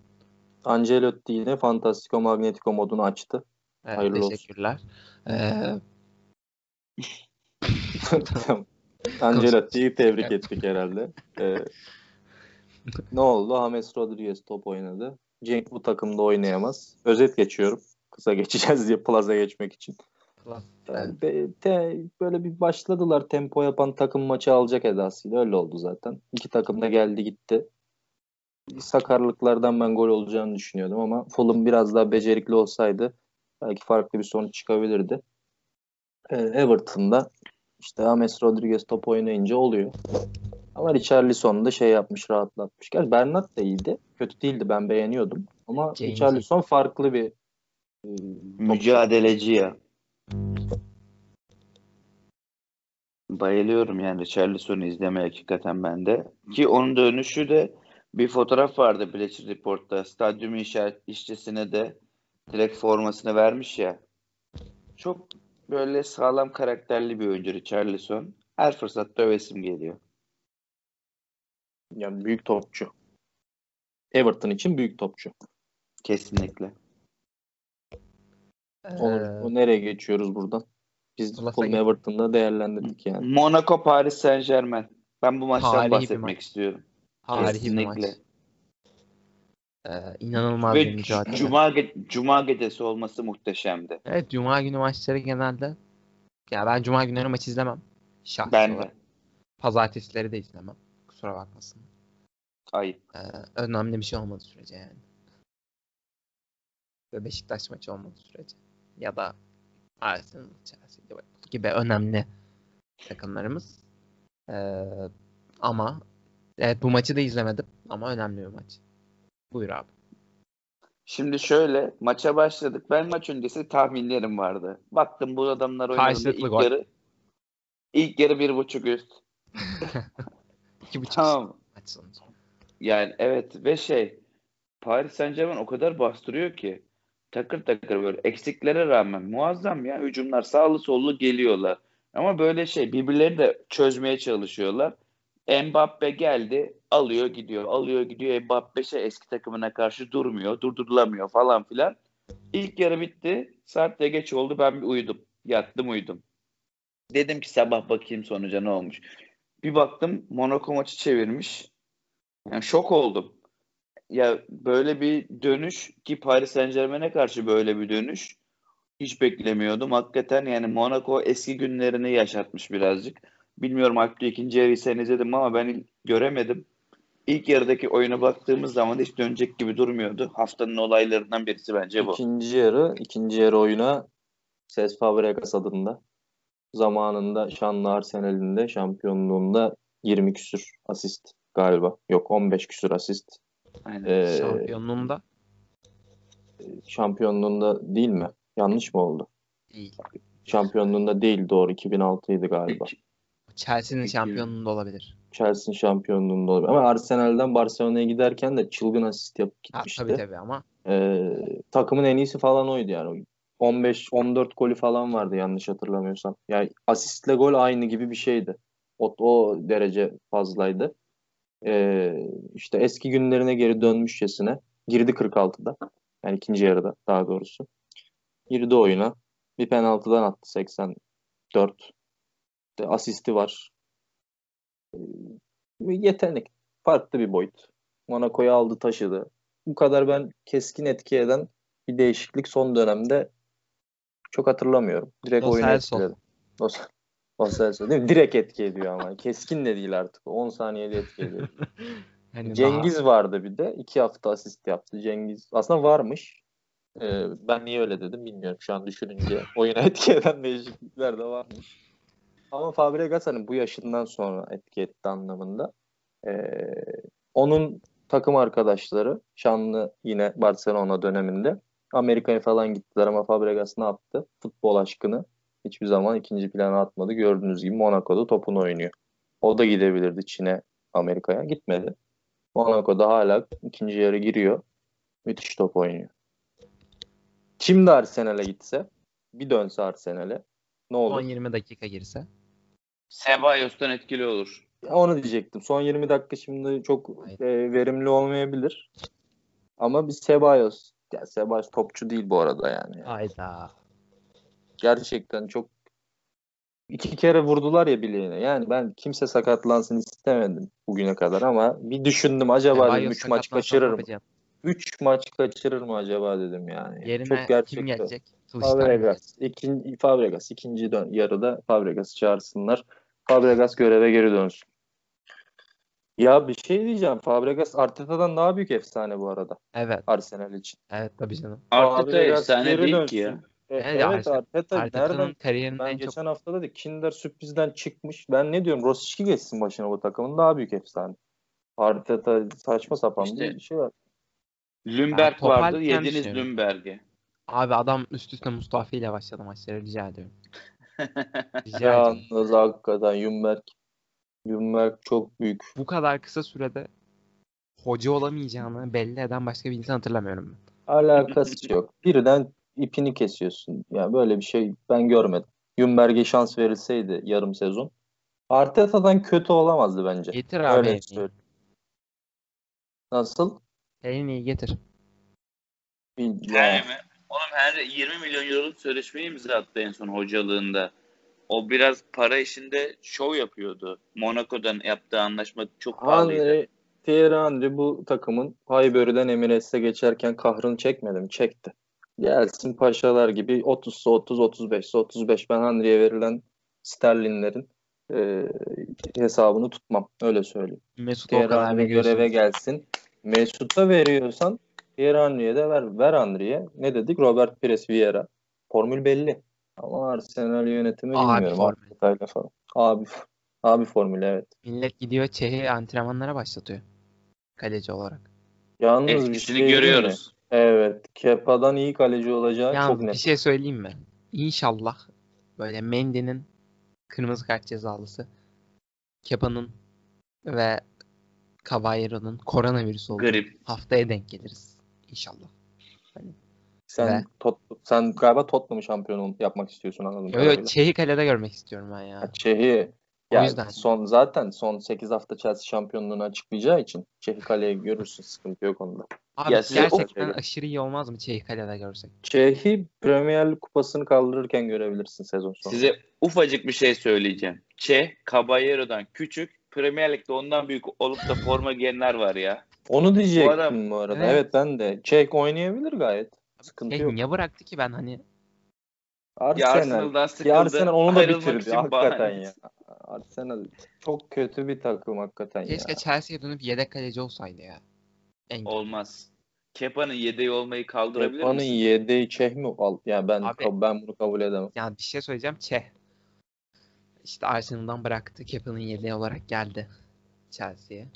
Ancelotti yine Fantastico Magnetico modunu açtı. Evet, Hayırlı teşekkürler. Ee... Ancelotti'yi tebrik ettik herhalde. Ee, ne oldu? James Rodriguez top oynadı. Cenk bu takımda oynayamaz. Özet geçiyorum. Kısa geçeceğiz diye plaza geçmek için. Yani de, de, böyle bir başladılar tempo yapan takım maçı alacak edasıyla öyle oldu zaten. İki takım da geldi gitti. Sakarlıklardan ben gol olacağını düşünüyordum ama Fulham biraz daha becerikli olsaydı belki farklı bir sonuç çıkabilirdi. Ee, Everton'da işte James Rodriguez top oynayınca oluyor. Ama Richarlison da şey yapmış rahatlatmış. Gerçi Bernat da iyiydi. Kötü değildi ben beğeniyordum. Ama James Richarlison farklı bir e, mücadeleci ya. Bayılıyorum yani Richarlison'u izlemeye hakikaten ben de. Ki onun dönüşü de bir fotoğraf vardı Bleacher Report'ta. Stadyum inşaat işçisine de direkt formasını vermiş ya. Çok böyle sağlam karakterli bir oyuncu Richarlison. Her fırsatta övesim geliyor. Yani büyük topçu. Everton için büyük topçu. Kesinlikle. Ee, o nereye geçiyoruz buradan? Biz Fulham Everton'da değerlendirdik yani. Monaco Paris Saint Germain. Ben bu maçtan Tarihi bir bahsetmek maç. istiyorum. Tarihi bir Kesinlikle. maç. Ee, inanılmaz bir Ve mücadele. Cuma, ge- Cuma gecesi olması muhteşemdi. Evet Cuma günü maçları genelde ya ben Cuma günleri maç izlemem. Şahsi Ben olarak. de. Pazartesileri de izlemem. Kusura bakmasın. Ayıp. Ee, önemli bir şey olmadığı sürece yani. Ve Beşiktaş maçı olmadığı sürece. Ya da Arsenal, Chelsea gibi önemli takımlarımız. Ee, ama evet bu maçı da izlemedim ama önemli bir maç. Buyur abi. Şimdi şöyle maça başladık. Ben maç öncesi tahminlerim vardı. Baktım bu adamlar Karşılıklı ilk gol. yarı ilk yarı bir buçuk üst. İki buçuk Tamam. maç sonucu. Yani evet ve şey Paris Saint-Germain o kadar bastırıyor ki takır takır böyle eksiklere rağmen muazzam ya hücumlar sağlı sollu geliyorlar. Ama böyle şey birbirlerini de çözmeye çalışıyorlar. Mbappe geldi alıyor gidiyor alıyor gidiyor Mbappe şey eski takımına karşı durmuyor durdurulamıyor falan filan. İlk yarı bitti saat de geç oldu ben bir uyudum yattım uyudum. Dedim ki sabah bakayım sonuca ne olmuş. Bir baktım Monaco maçı çevirmiş. Yani şok oldum. Ya böyle bir dönüş ki Paris Saint-Germain'e karşı böyle bir dönüş hiç beklemiyordum. Hakikaten yani Monaco eski günlerini yaşatmış birazcık. Bilmiyorum Alp'te ikinci yarıyı sen izledim ama ben göremedim. İlk yarıdaki oyuna baktığımız zaman hiç dönecek gibi durmuyordu. Haftanın olaylarından birisi bence bu. İkinci yarı, ikinci yarı oyuna Cesc Fabregas adında zamanında şanlı Arsenal'in de şampiyonluğunda 20 küsür asist galiba. Yok 15 küsür asist. Aynen. Ee, Şampiyonluğunda şampiyonluğunda değil mi? Yanlış mı oldu? değil. Şampiyonluğunda değil doğru 2006'ydı galiba. Chelsea'nin şampiyonluğunda olabilir. Chelsea şampiyonluğunda olabilir. Ama Arsenal'den Barcelona'ya giderken de çılgın asist yapıp Ha, gitmişti. tabii tabii ama Ee, takımın en iyisi falan oydu yani. 15-14 golü falan vardı yanlış hatırlamıyorsam. Yani asistle gol aynı gibi bir şeydi. O, o derece fazlaydı. Ee, işte eski günlerine geri dönmüşçesine girdi 46'da. Yani ikinci yarıda daha doğrusu. Girdi oyuna. Bir penaltıdan attı 84. İşte asisti var. Ee, yetenek. Farklı bir boyut. Monaco'yu aldı taşıdı. Bu kadar ben keskin etki eden bir değişiklik son dönemde çok hatırlamıyorum. Direkt Lo oyunu etkiledi. Lo Celso değil mi? Direkt etki ediyor ama. Keskin de değil artık. 10 saniyede etki ediyor. hani Cengiz vardı bir de. 2 hafta asist yaptı. Cengiz aslında varmış. Ee, ben niye öyle dedim bilmiyorum şu an düşününce. Oyuna etki eden değişiklikler de varmış. Ama Fabregas hani bu yaşından sonra etki etti anlamında. Ee, onun takım arkadaşları şanlı yine Barcelona döneminde Amerika'ya falan gittiler ama Fabregas ne yaptı? Futbol aşkını hiçbir zaman ikinci plana atmadı. Gördüğünüz gibi Monaco'da topunu oynuyor. O da gidebilirdi Çin'e, Amerika'ya. Gitmedi. Monaco'da hala ikinci yarı giriyor. Müthiş top oynuyor. Şimdi Arsenal'e gitse, bir dönse Arsenal'e ne olur? 10-20 dakika girse. Cebalos'tan etkili olur. Ya Onu diyecektim. Son 20 dakika şimdi çok e, verimli olmayabilir. Ama bir Ceballos. Ya Ceballos topçu değil bu arada yani. Hayda. Gerçekten çok iki kere vurdular ya bileğine. Yani ben kimse sakatlansın istemedim bugüne kadar ama bir düşündüm acaba dedim Ceballos 3 maç sakatlansa kaçırır mı? yapacağım? 3 maç kaçırır mı acaba dedim yani. Yerine çok kim gerçekten. gelecek? Kılıçdaroğlu gelecek. Fabregas. İkinci, Fabregas. ikinci dön, yarıda Fabregas'ı çağırsınlar. Fabregas göreve geri dönsün. Ya bir şey diyeceğim. Fabregas Arteta'dan daha büyük efsane bu arada. Evet. Arsenal için. Evet tabii canım. Arteta Fabregas efsane değil dönsün. ki ya. E, Evet, evet Arteta- Arteta Arteta'nın nereden? kariyerinin Ben en çok geçen hafta dedik Kinder sürprizden çıkmış. Ben ne diyorum? Rosicki geçsin başına bu takımın daha büyük efsane. Arteta saçma sapan İşte- bir şey var. Lümberg Ben vardı. Yediniz. Lümberg'i. Abi adam üst üste Mustafa ile başladı maçlara rica ediyorum. Rica ediyorum. Yalnız hakikaten Yumberk Yumberk çok büyük. Bu kadar kısa sürede hoca olamayacağını belli eden başka bir insan hatırlamıyorum ben. Alakası yok. Birden ipini kesiyorsun. Ya böyle bir şey ben görmedim. Jumberg'e şans verilseydi yarım sezon. Arteta'dan kötü olamazdı bence. Getir abi Öyle söyleyeyim. Nasıl? Henry'i getir. Bil- Henry mi? Oğlum Henry 20 milyon euroluk sözleşmeyi imzalattı en son hocalığında. O biraz para işinde şov yapıyordu. Monaco'dan yaptığı anlaşma çok pahalıydı. Henry, Thierry Henry bu takımın Highbury'den Emirates'e geçerken kahrını çekmedi mi? Çekti. Gelsin paşalar gibi 30'sa 30, 35'se 35. Ben Henry'e verilen sterlinlerin e, hesabını tutmam. Öyle söyleyeyim. Kadar Henry göreve gelsin. Mesut'a veriyorsan Thierry Henry'e de ver. Ver Henry'e. Ne dedik? Robert Pires Vieira. Formül belli. Ama Arsenal yönetimi Abi bilmiyorum. formül. Falan. Abi, abi formülü evet. Millet gidiyor Çeh'i antrenmanlara başlatıyor. Kaleci olarak. Yalnız bir Etkisini şey görüyoruz. Evet. Kepa'dan iyi kaleci olacağı Ya çok bir net. şey söyleyeyim mi? İnşallah böyle Mendy'nin kırmızı kart cezalısı, Kepa'nın ve Caballero'nun koronavirüs olduğu Grip. haftaya denk geliriz. İnşallah. Sen, Ve- Tot, sen galiba Tottenham'ı şampiyon yapmak istiyorsun anladım. Yo, yo, Çeh'i kalede görmek istiyorum ben ya. Çehi O ya yüzden. son zaten son 8 hafta Chelsea şampiyonluğunu açıklayacağı için Çehi kaleye görürsün sıkıntı yok onda. Abi Ya gerçekten o- aşırı iyi olmaz mı Çeh'i kalede görsek? Çehi Premier Lig kupasını kaldırırken görebilirsin sezon sonu. Size ufacık bir şey söyleyeceğim. Che, Caballero'dan küçük, Premier Lig'de ondan büyük olup da forma giyenler var ya. Onu diyecektim bu, adam- arada. Evet. Evet. ben de. Çek oynayabilir gayet. Sıkıntı Çeh yok. niye bıraktı ki ben hani Ya Arsenal. Arsenal'dan sıkıldı. Ya Arsenal onu da bitirdi hakikaten bahane. ya. Arsenal çok kötü bir takım hakikaten keşke ya. Chelsea'ye dönüp yedek kaleci olsaydı ya. En Olmaz. Kepa'nın yedeği olmayı kaldırabilir Kepa'nın misin? yedeği Çeh mi? Al, ya ben Abi- ben bunu kabul edemem. Yani bir şey söyleyeceğim. Çeh. İşte Arsenal'dan bıraktı. Kepa'nın yedeği olarak geldi Chelsea'ye.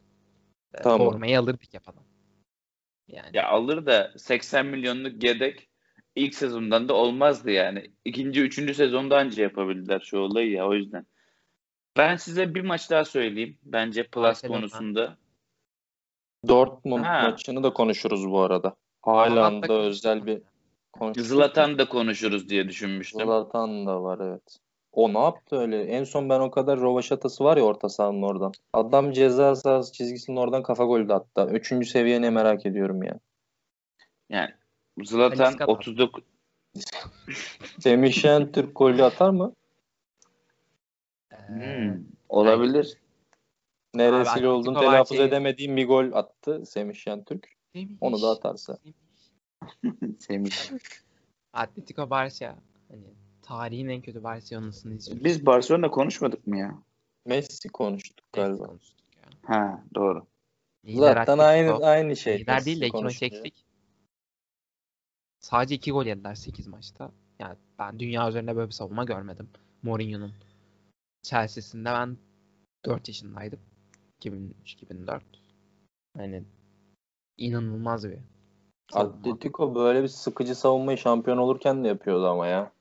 Ee, Tamam. Formayı alırdı Kepa'dan. Yani Ya alır da 80 milyonluk yedek ilk sezondan da olmazdı yani. İkinci, üçüncü sezonda anca yapabildiler şu olayı ya o yüzden. Ben size bir maç daha söyleyeyim. Bence Plus Barcelona. konusunda. Dortmund Ha. maçını da konuşuruz bu arada. Haaland'da özel bir ya? konuştuk. Zlatan da konuşuruz diye düşünmüştüm. Zlatan da var evet. O ne yaptı öyle? En son ben o kadar rovaşatası var ya orta sahanın oradan. Adam ceza sahası çizgisinin oradan kafa golü de attı. Üçüncü seviye ne merak ediyorum ya. Yani Zlatan Talisca da 39 Semih Şentürk golü atar mı? Hmm, olabilir. Neresiyle Atletico olduğunu telaffuz edemediğim bir gol attı Semih Şentürk. Semih. Onu da atarsa. Semih. Atletico Barça. Hani tarihin en kötü Barcelona'sını izliyoruz. Biz Barcelona konuşmadık mı ya? Messi konuştuk galiba. konuştuk ya. Ha doğru. Lider Zaten aynı aynı şey. Lider Messi değil de iki maç eksik. Sadece iki gol yediler 8 maçta. Yani ben dünya üzerinde böyle bir savunma görmedim. Mourinho'nun Chelsea'sinde ben 4 yaşındaydım. 2003-2004. Yani inanılmaz bir. Atletico böyle bir sıkıcı savunmayı şampiyon olurken de yapıyordu ama ya.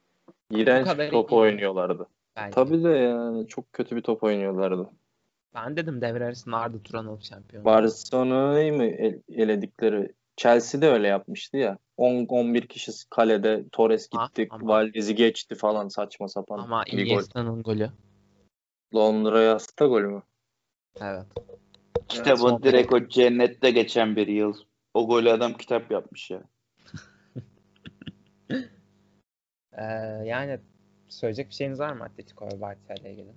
İğrenç bir top iyi oynuyorlardı. Belki. Tabii de yani çok kötü bir top oynuyorlardı. Ben dedim devre arasında Arda Turan olup şampiyon. Barcelona'yı mı el- eledikleri? Chelsea de öyle yapmıştı ya. 10 11 kişi kalede Torres gitti, Valdez'i geçti falan saçma sapan Ama. Iniesta'nın golü. Londra'ya hasta golü mü? Evet. Kitabın son direkt o cennette geçen bir yıl. O golü adam kitap yapmış ya. Ee, yani söyleyecek bir şeyiniz var mı Atletico ve Barça ile ilgili?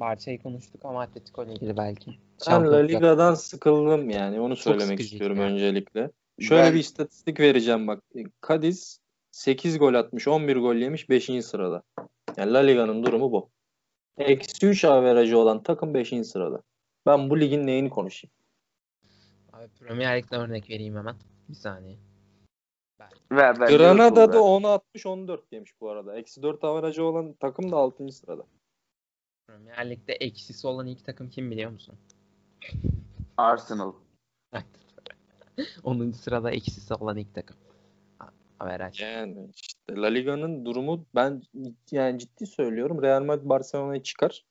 Barça'yı konuştuk ama Atletico ile ilgili belki. Ben La Liga'dan sıkıldım yani onu söylemek istiyorum yani. öncelikle. Şöyle Ben- bir istatistik vereceğim bak. Cadiz 8 gol atmış, 11 gol yemiş 5. sırada. Yani La Liga'nın durumu bu. Eksi 3 averajı olan takım 5. sırada. Ben bu ligin neyini konuşayım? Abi Premier Lig'den örnek vereyim hemen. Bir saniye. Ver, ver, Granada Liverpool da ver. 10'a atmış 14 yemiş bu arada. Eksi 4 averajı olan takım da 6. sırada. Premier Lig'de eksisi olan ilk takım kim biliyor musun? Arsenal. 10. sırada eksisi olan ilk takım. Averaj. Yani işte La Liga'nın durumu ben yani ciddi söylüyorum. Real Madrid Barcelona'yı çıkar.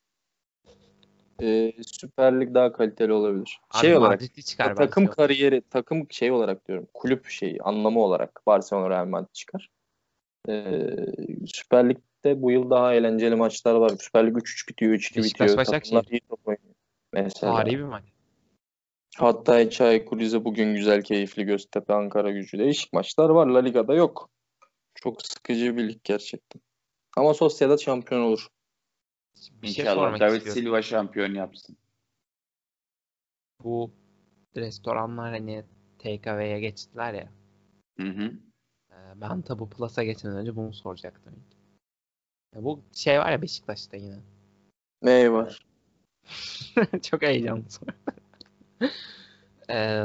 e, Süper Lig daha kaliteli olabilir. Abi şey olarak çıkar takım Barcelona. kariyeri, takım şey olarak diyorum. Kulüp şeyi, anlamı olarak Barcelona Real Madrid çıkar. E, Süper Lig'de bu yıl daha eğlenceli maçlar var. Süper Lig 3-3 bitiyor, 3-2 Beşiktaş bitiyor. Takımlar iyi top oynuyor. Mesela. Tarihi bir maç. Hatta Çaykur Rize bugün güzel, keyifli Göztepe, Ankara gücü. Değişik maçlar var. La Liga'da yok. Çok sıkıcı bir lig gerçekten. Ama Sociedad şampiyon olur. Bir şey İnşallah David istiyorum. Silva şampiyon yapsın. Bu restoranlar hani takeaway'e geçtiler ya. Hı hı. Ee, Ben tabu Plus'a geçmeden önce bunu soracaktım. Ya bu şey var ya Beşiktaş'ta yine. Ney var? Çok heyecanlı soru. Ee,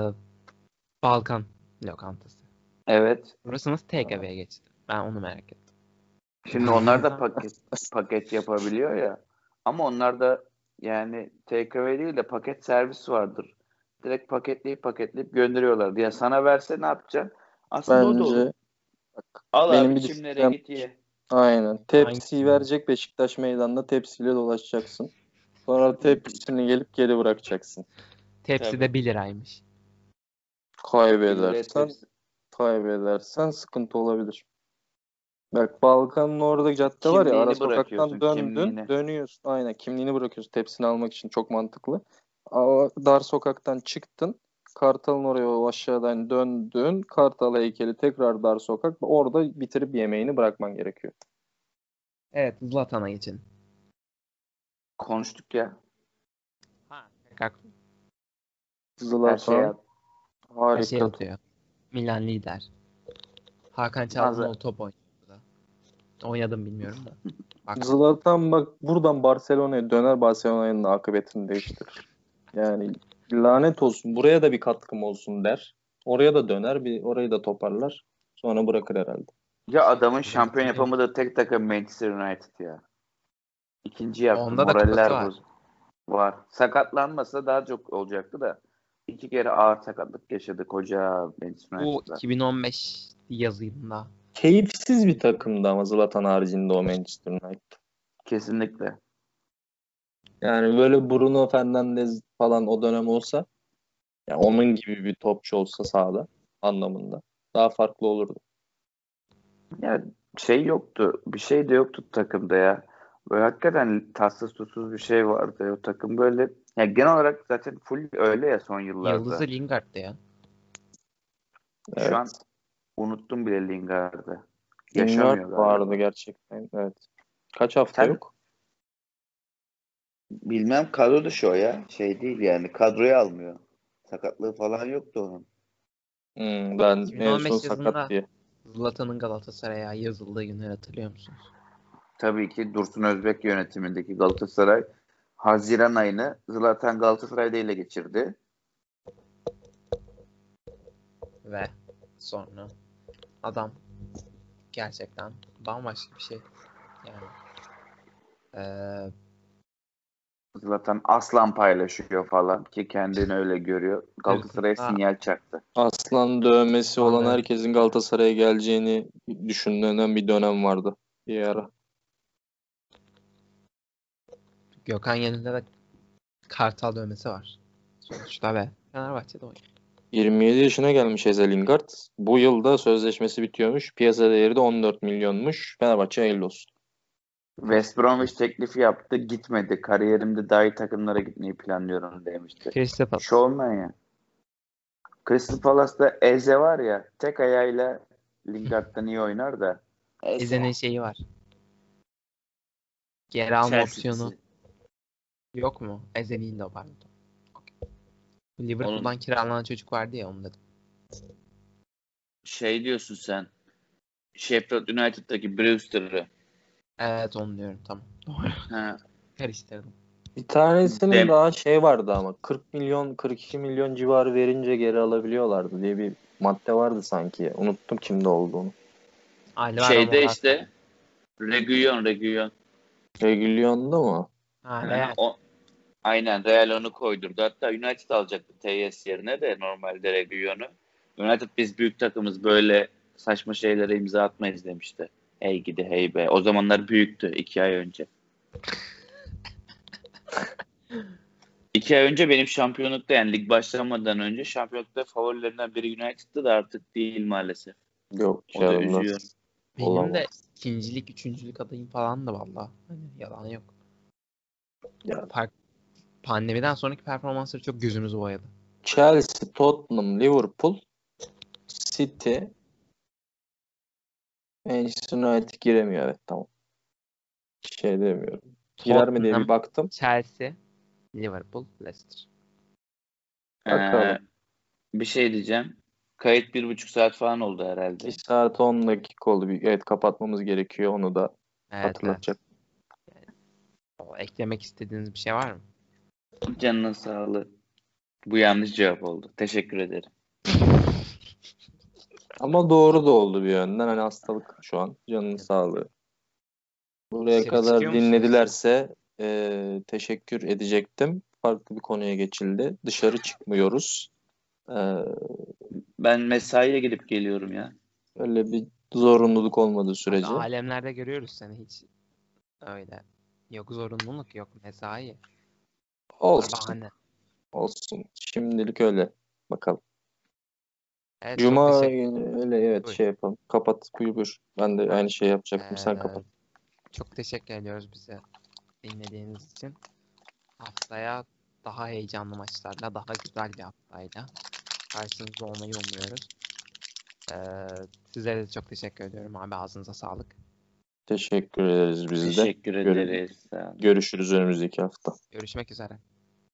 Balkan lokantası. Evet. Burası nasıl takeaway'e geçti? Ben onu merak ettim. Şimdi onlar da paket paket yapabiliyor ya. Ama onlar da yani takeaway değil de paket servis vardır. Direkt paketleyip paketleyip gönderiyorlar. Ya sana verse ne yapacaksın? Aslında o da olur. Bence Al benim abi düşüncem- git ye. aynen. Tepsiyi verecek Beşiktaş meydanında tepsiyle dolaşacaksın. Sonra tepsisini gelip geri bırakacaksın. Tepsi de 1 liraymış. Kaybedersen kaybedersen sıkıntı olabilir. Bak Balkan'ın orada cadde var ya ara sokaktan döndün kimliğini. dönüyorsun. Aynen kimliğini bırakıyorsun tepsini almak için çok mantıklı. Dar sokaktan çıktın. Kartal'ın oraya o aşağıdan döndün. Kartal heykeli tekrar dar sokak. Orada bitirip yemeğini bırakman gerekiyor. Evet Zlatan'a geçin. Konuştuk ya. Ha. Tekrar Her Zlatan şey yap. her şey harika. atıyor. Milan lider. Hakan Çalhanoğlu top oynuyor. Oynadım bilmiyorum da. Bak Zlatan bak buradan Barcelona'ya döner Barcelona'nın akıbetini değiştirir. Yani lanet olsun buraya da bir katkım olsun der. Oraya da döner bir orayı da toparlar. Sonra bırakır herhalde. Ya adamın şampiyon yapamadığı tek takım Manchester United ya. İkinci yaptı. Onda da Moraller kupası var. Var. Sakatlanmasa daha çok olacaktı da. İki kere ağır sakatlık yaşadı koca Manchester bu United'da. 2015 yazıyında. Keyifsiz bir takımdı ama Zlatan haricinde o Manchester United. Kesinlikle. Yani böyle Bruno Fernandes falan o dönem olsa ya onun gibi bir topçu olsa sahada anlamında daha farklı olurdu. Ya şey yoktu. Bir şey de yoktu takımda ya. Böyle hakikaten tatsız tutsuz bir şey vardı. O takım böyle ya genel olarak zaten full öyle ya son yıllarda. Yıldızı Lingard'dı ya. Evet. Şu an unuttum bile Lingard'ı. Lingard Yaşamıyor galiba. vardı gerçekten. Evet. Kaç hafta Sen- yok? Bilmem kadro dışı o ya. Şey değil yani kadroya almıyor. Sakatlığı falan yoktu onun. Hmm, ben en 2015 son sakat diye. Zlatan'ın Galatasaray'a yazıldığı günleri hatırlıyor musunuz? Tabii ki Dursun Özbek yönetimindeki Galatasaray Haziran ayını Zlatan Galatasaray'da ele geçirdi. Ve sonra adam gerçekten bambaşka bir şey. Yani eee, Zlatan aslan paylaşıyor falan ki kendini öyle görüyor. Galatasaray'a sinyal çaktı. Aslan dövmesi olan herkesin Galatasaray'a geleceğini düşünülen bir dönem vardı bir ara. Gökhan Yenil'de de Kartal dövmesi var. Sonuçta ve Fenerbahçe'de oynuyor. 27 yaşına gelmiş Eze Lingard. Bu yılda sözleşmesi bitiyormuş. Piyasa değeri de 14 milyonmuş. Fenerbahçe hayırlı olsun. West Bromwich teklifi yaptı gitmedi. Kariyerimde daha iyi takımlara gitmeyi planlıyorum demişti. Crystal Palace. Şu olmayan ya. Crystal Palace'da Eze var ya tek ayağıyla Lingard'dan iyi oynar da. Eze. Eze'nin şeyi var. Geri alma Chelsea'si. opsiyonu yok mu? Eze değil de pardon. Liverpool'dan Onun- kiralanan çocuk vardı ya onu dedim. Şey diyorsun sen. Sheffield United'daki Brewster'ı. Evet onu diyorum tamam. Doğru. Karıştırdım. Bir tanesinin Dem- daha şey vardı ama 40 milyon 42 milyon civarı verince geri alabiliyorlardı diye bir madde vardı sanki. Unuttum kimde olduğunu. Alvaro Şeyde işte Reguilon, Reguilon. Reguilon'da mı? Ha, Real. O, aynen Real onu koydurdu. Hatta United alacaktı TS yerine de normalde Reguilon'u. United biz büyük takımız böyle saçma şeylere imza atmayız demişti. Hey gidi hey be. O zamanlar büyüktü iki ay önce. İki ay önce benim şampiyonlukta yani lig başlamadan önce şampiyonlukta favorilerinden biri United'tı da artık değil maalesef. Yok O da üzüyor. Benim Olamaz. de ikincilik, üçüncülük adayım falan da valla. Hani yalan yok. Ya. Park, pandemiden sonraki performansları çok gözümüzü boyadı. Chelsea, Tottenham, Liverpool, City, Manchester United giremiyor evet tamam. Şey demiyorum. Girer mi diye bir baktım. Chelsea, Liverpool, Leicester. Bakalım. Ee, bir şey diyeceğim. Kayıt bir buçuk saat falan oldu herhalde. 1 saat 10 dakika oldu. Bir- Evet kapatmamız gerekiyor. Onu da Evet, evet. hatırlatacak. O, Eklemek istediğiniz bir şey var mı? Canının sağlığı. Bu yanlış cevap oldu. Teşekkür ederim. Ama doğru da oldu bir yönden. Hani hastalık şu an. Canının sağlığı. Buraya Dışarı kadar dinledilerse e, teşekkür edecektim. Farklı bir konuya geçildi. Dışarı çıkmıyoruz. E, Ben mesaiye gidip geliyorum ya. öyle bir zorunluluk olmadığı sürece. Alemlerde görüyoruz seni hiç öyle. Yok zorunluluk yok mesai. Olsun. Bahane. Olsun. Şimdilik öyle. Bakalım. Evet, Cuma günü öyle evet Buyur. şey yapalım. Kapat buyur buyur. Ben de aynı şey yapacaktım. Sen Ee, kapat. Çok teşekkür ediyoruz bize dinlediğiniz için. Haftaya daha heyecanlı maçlarla, daha güzel bir haftayla karşınızda olmayı umuyoruz. Ee, sizlere de çok teşekkür ediyorum abi. Ağzınıza sağlık. Teşekkür ederiz biz de. Teşekkür ederiz. Görüşürüz önümüzdeki hafta. Görüşmek üzere.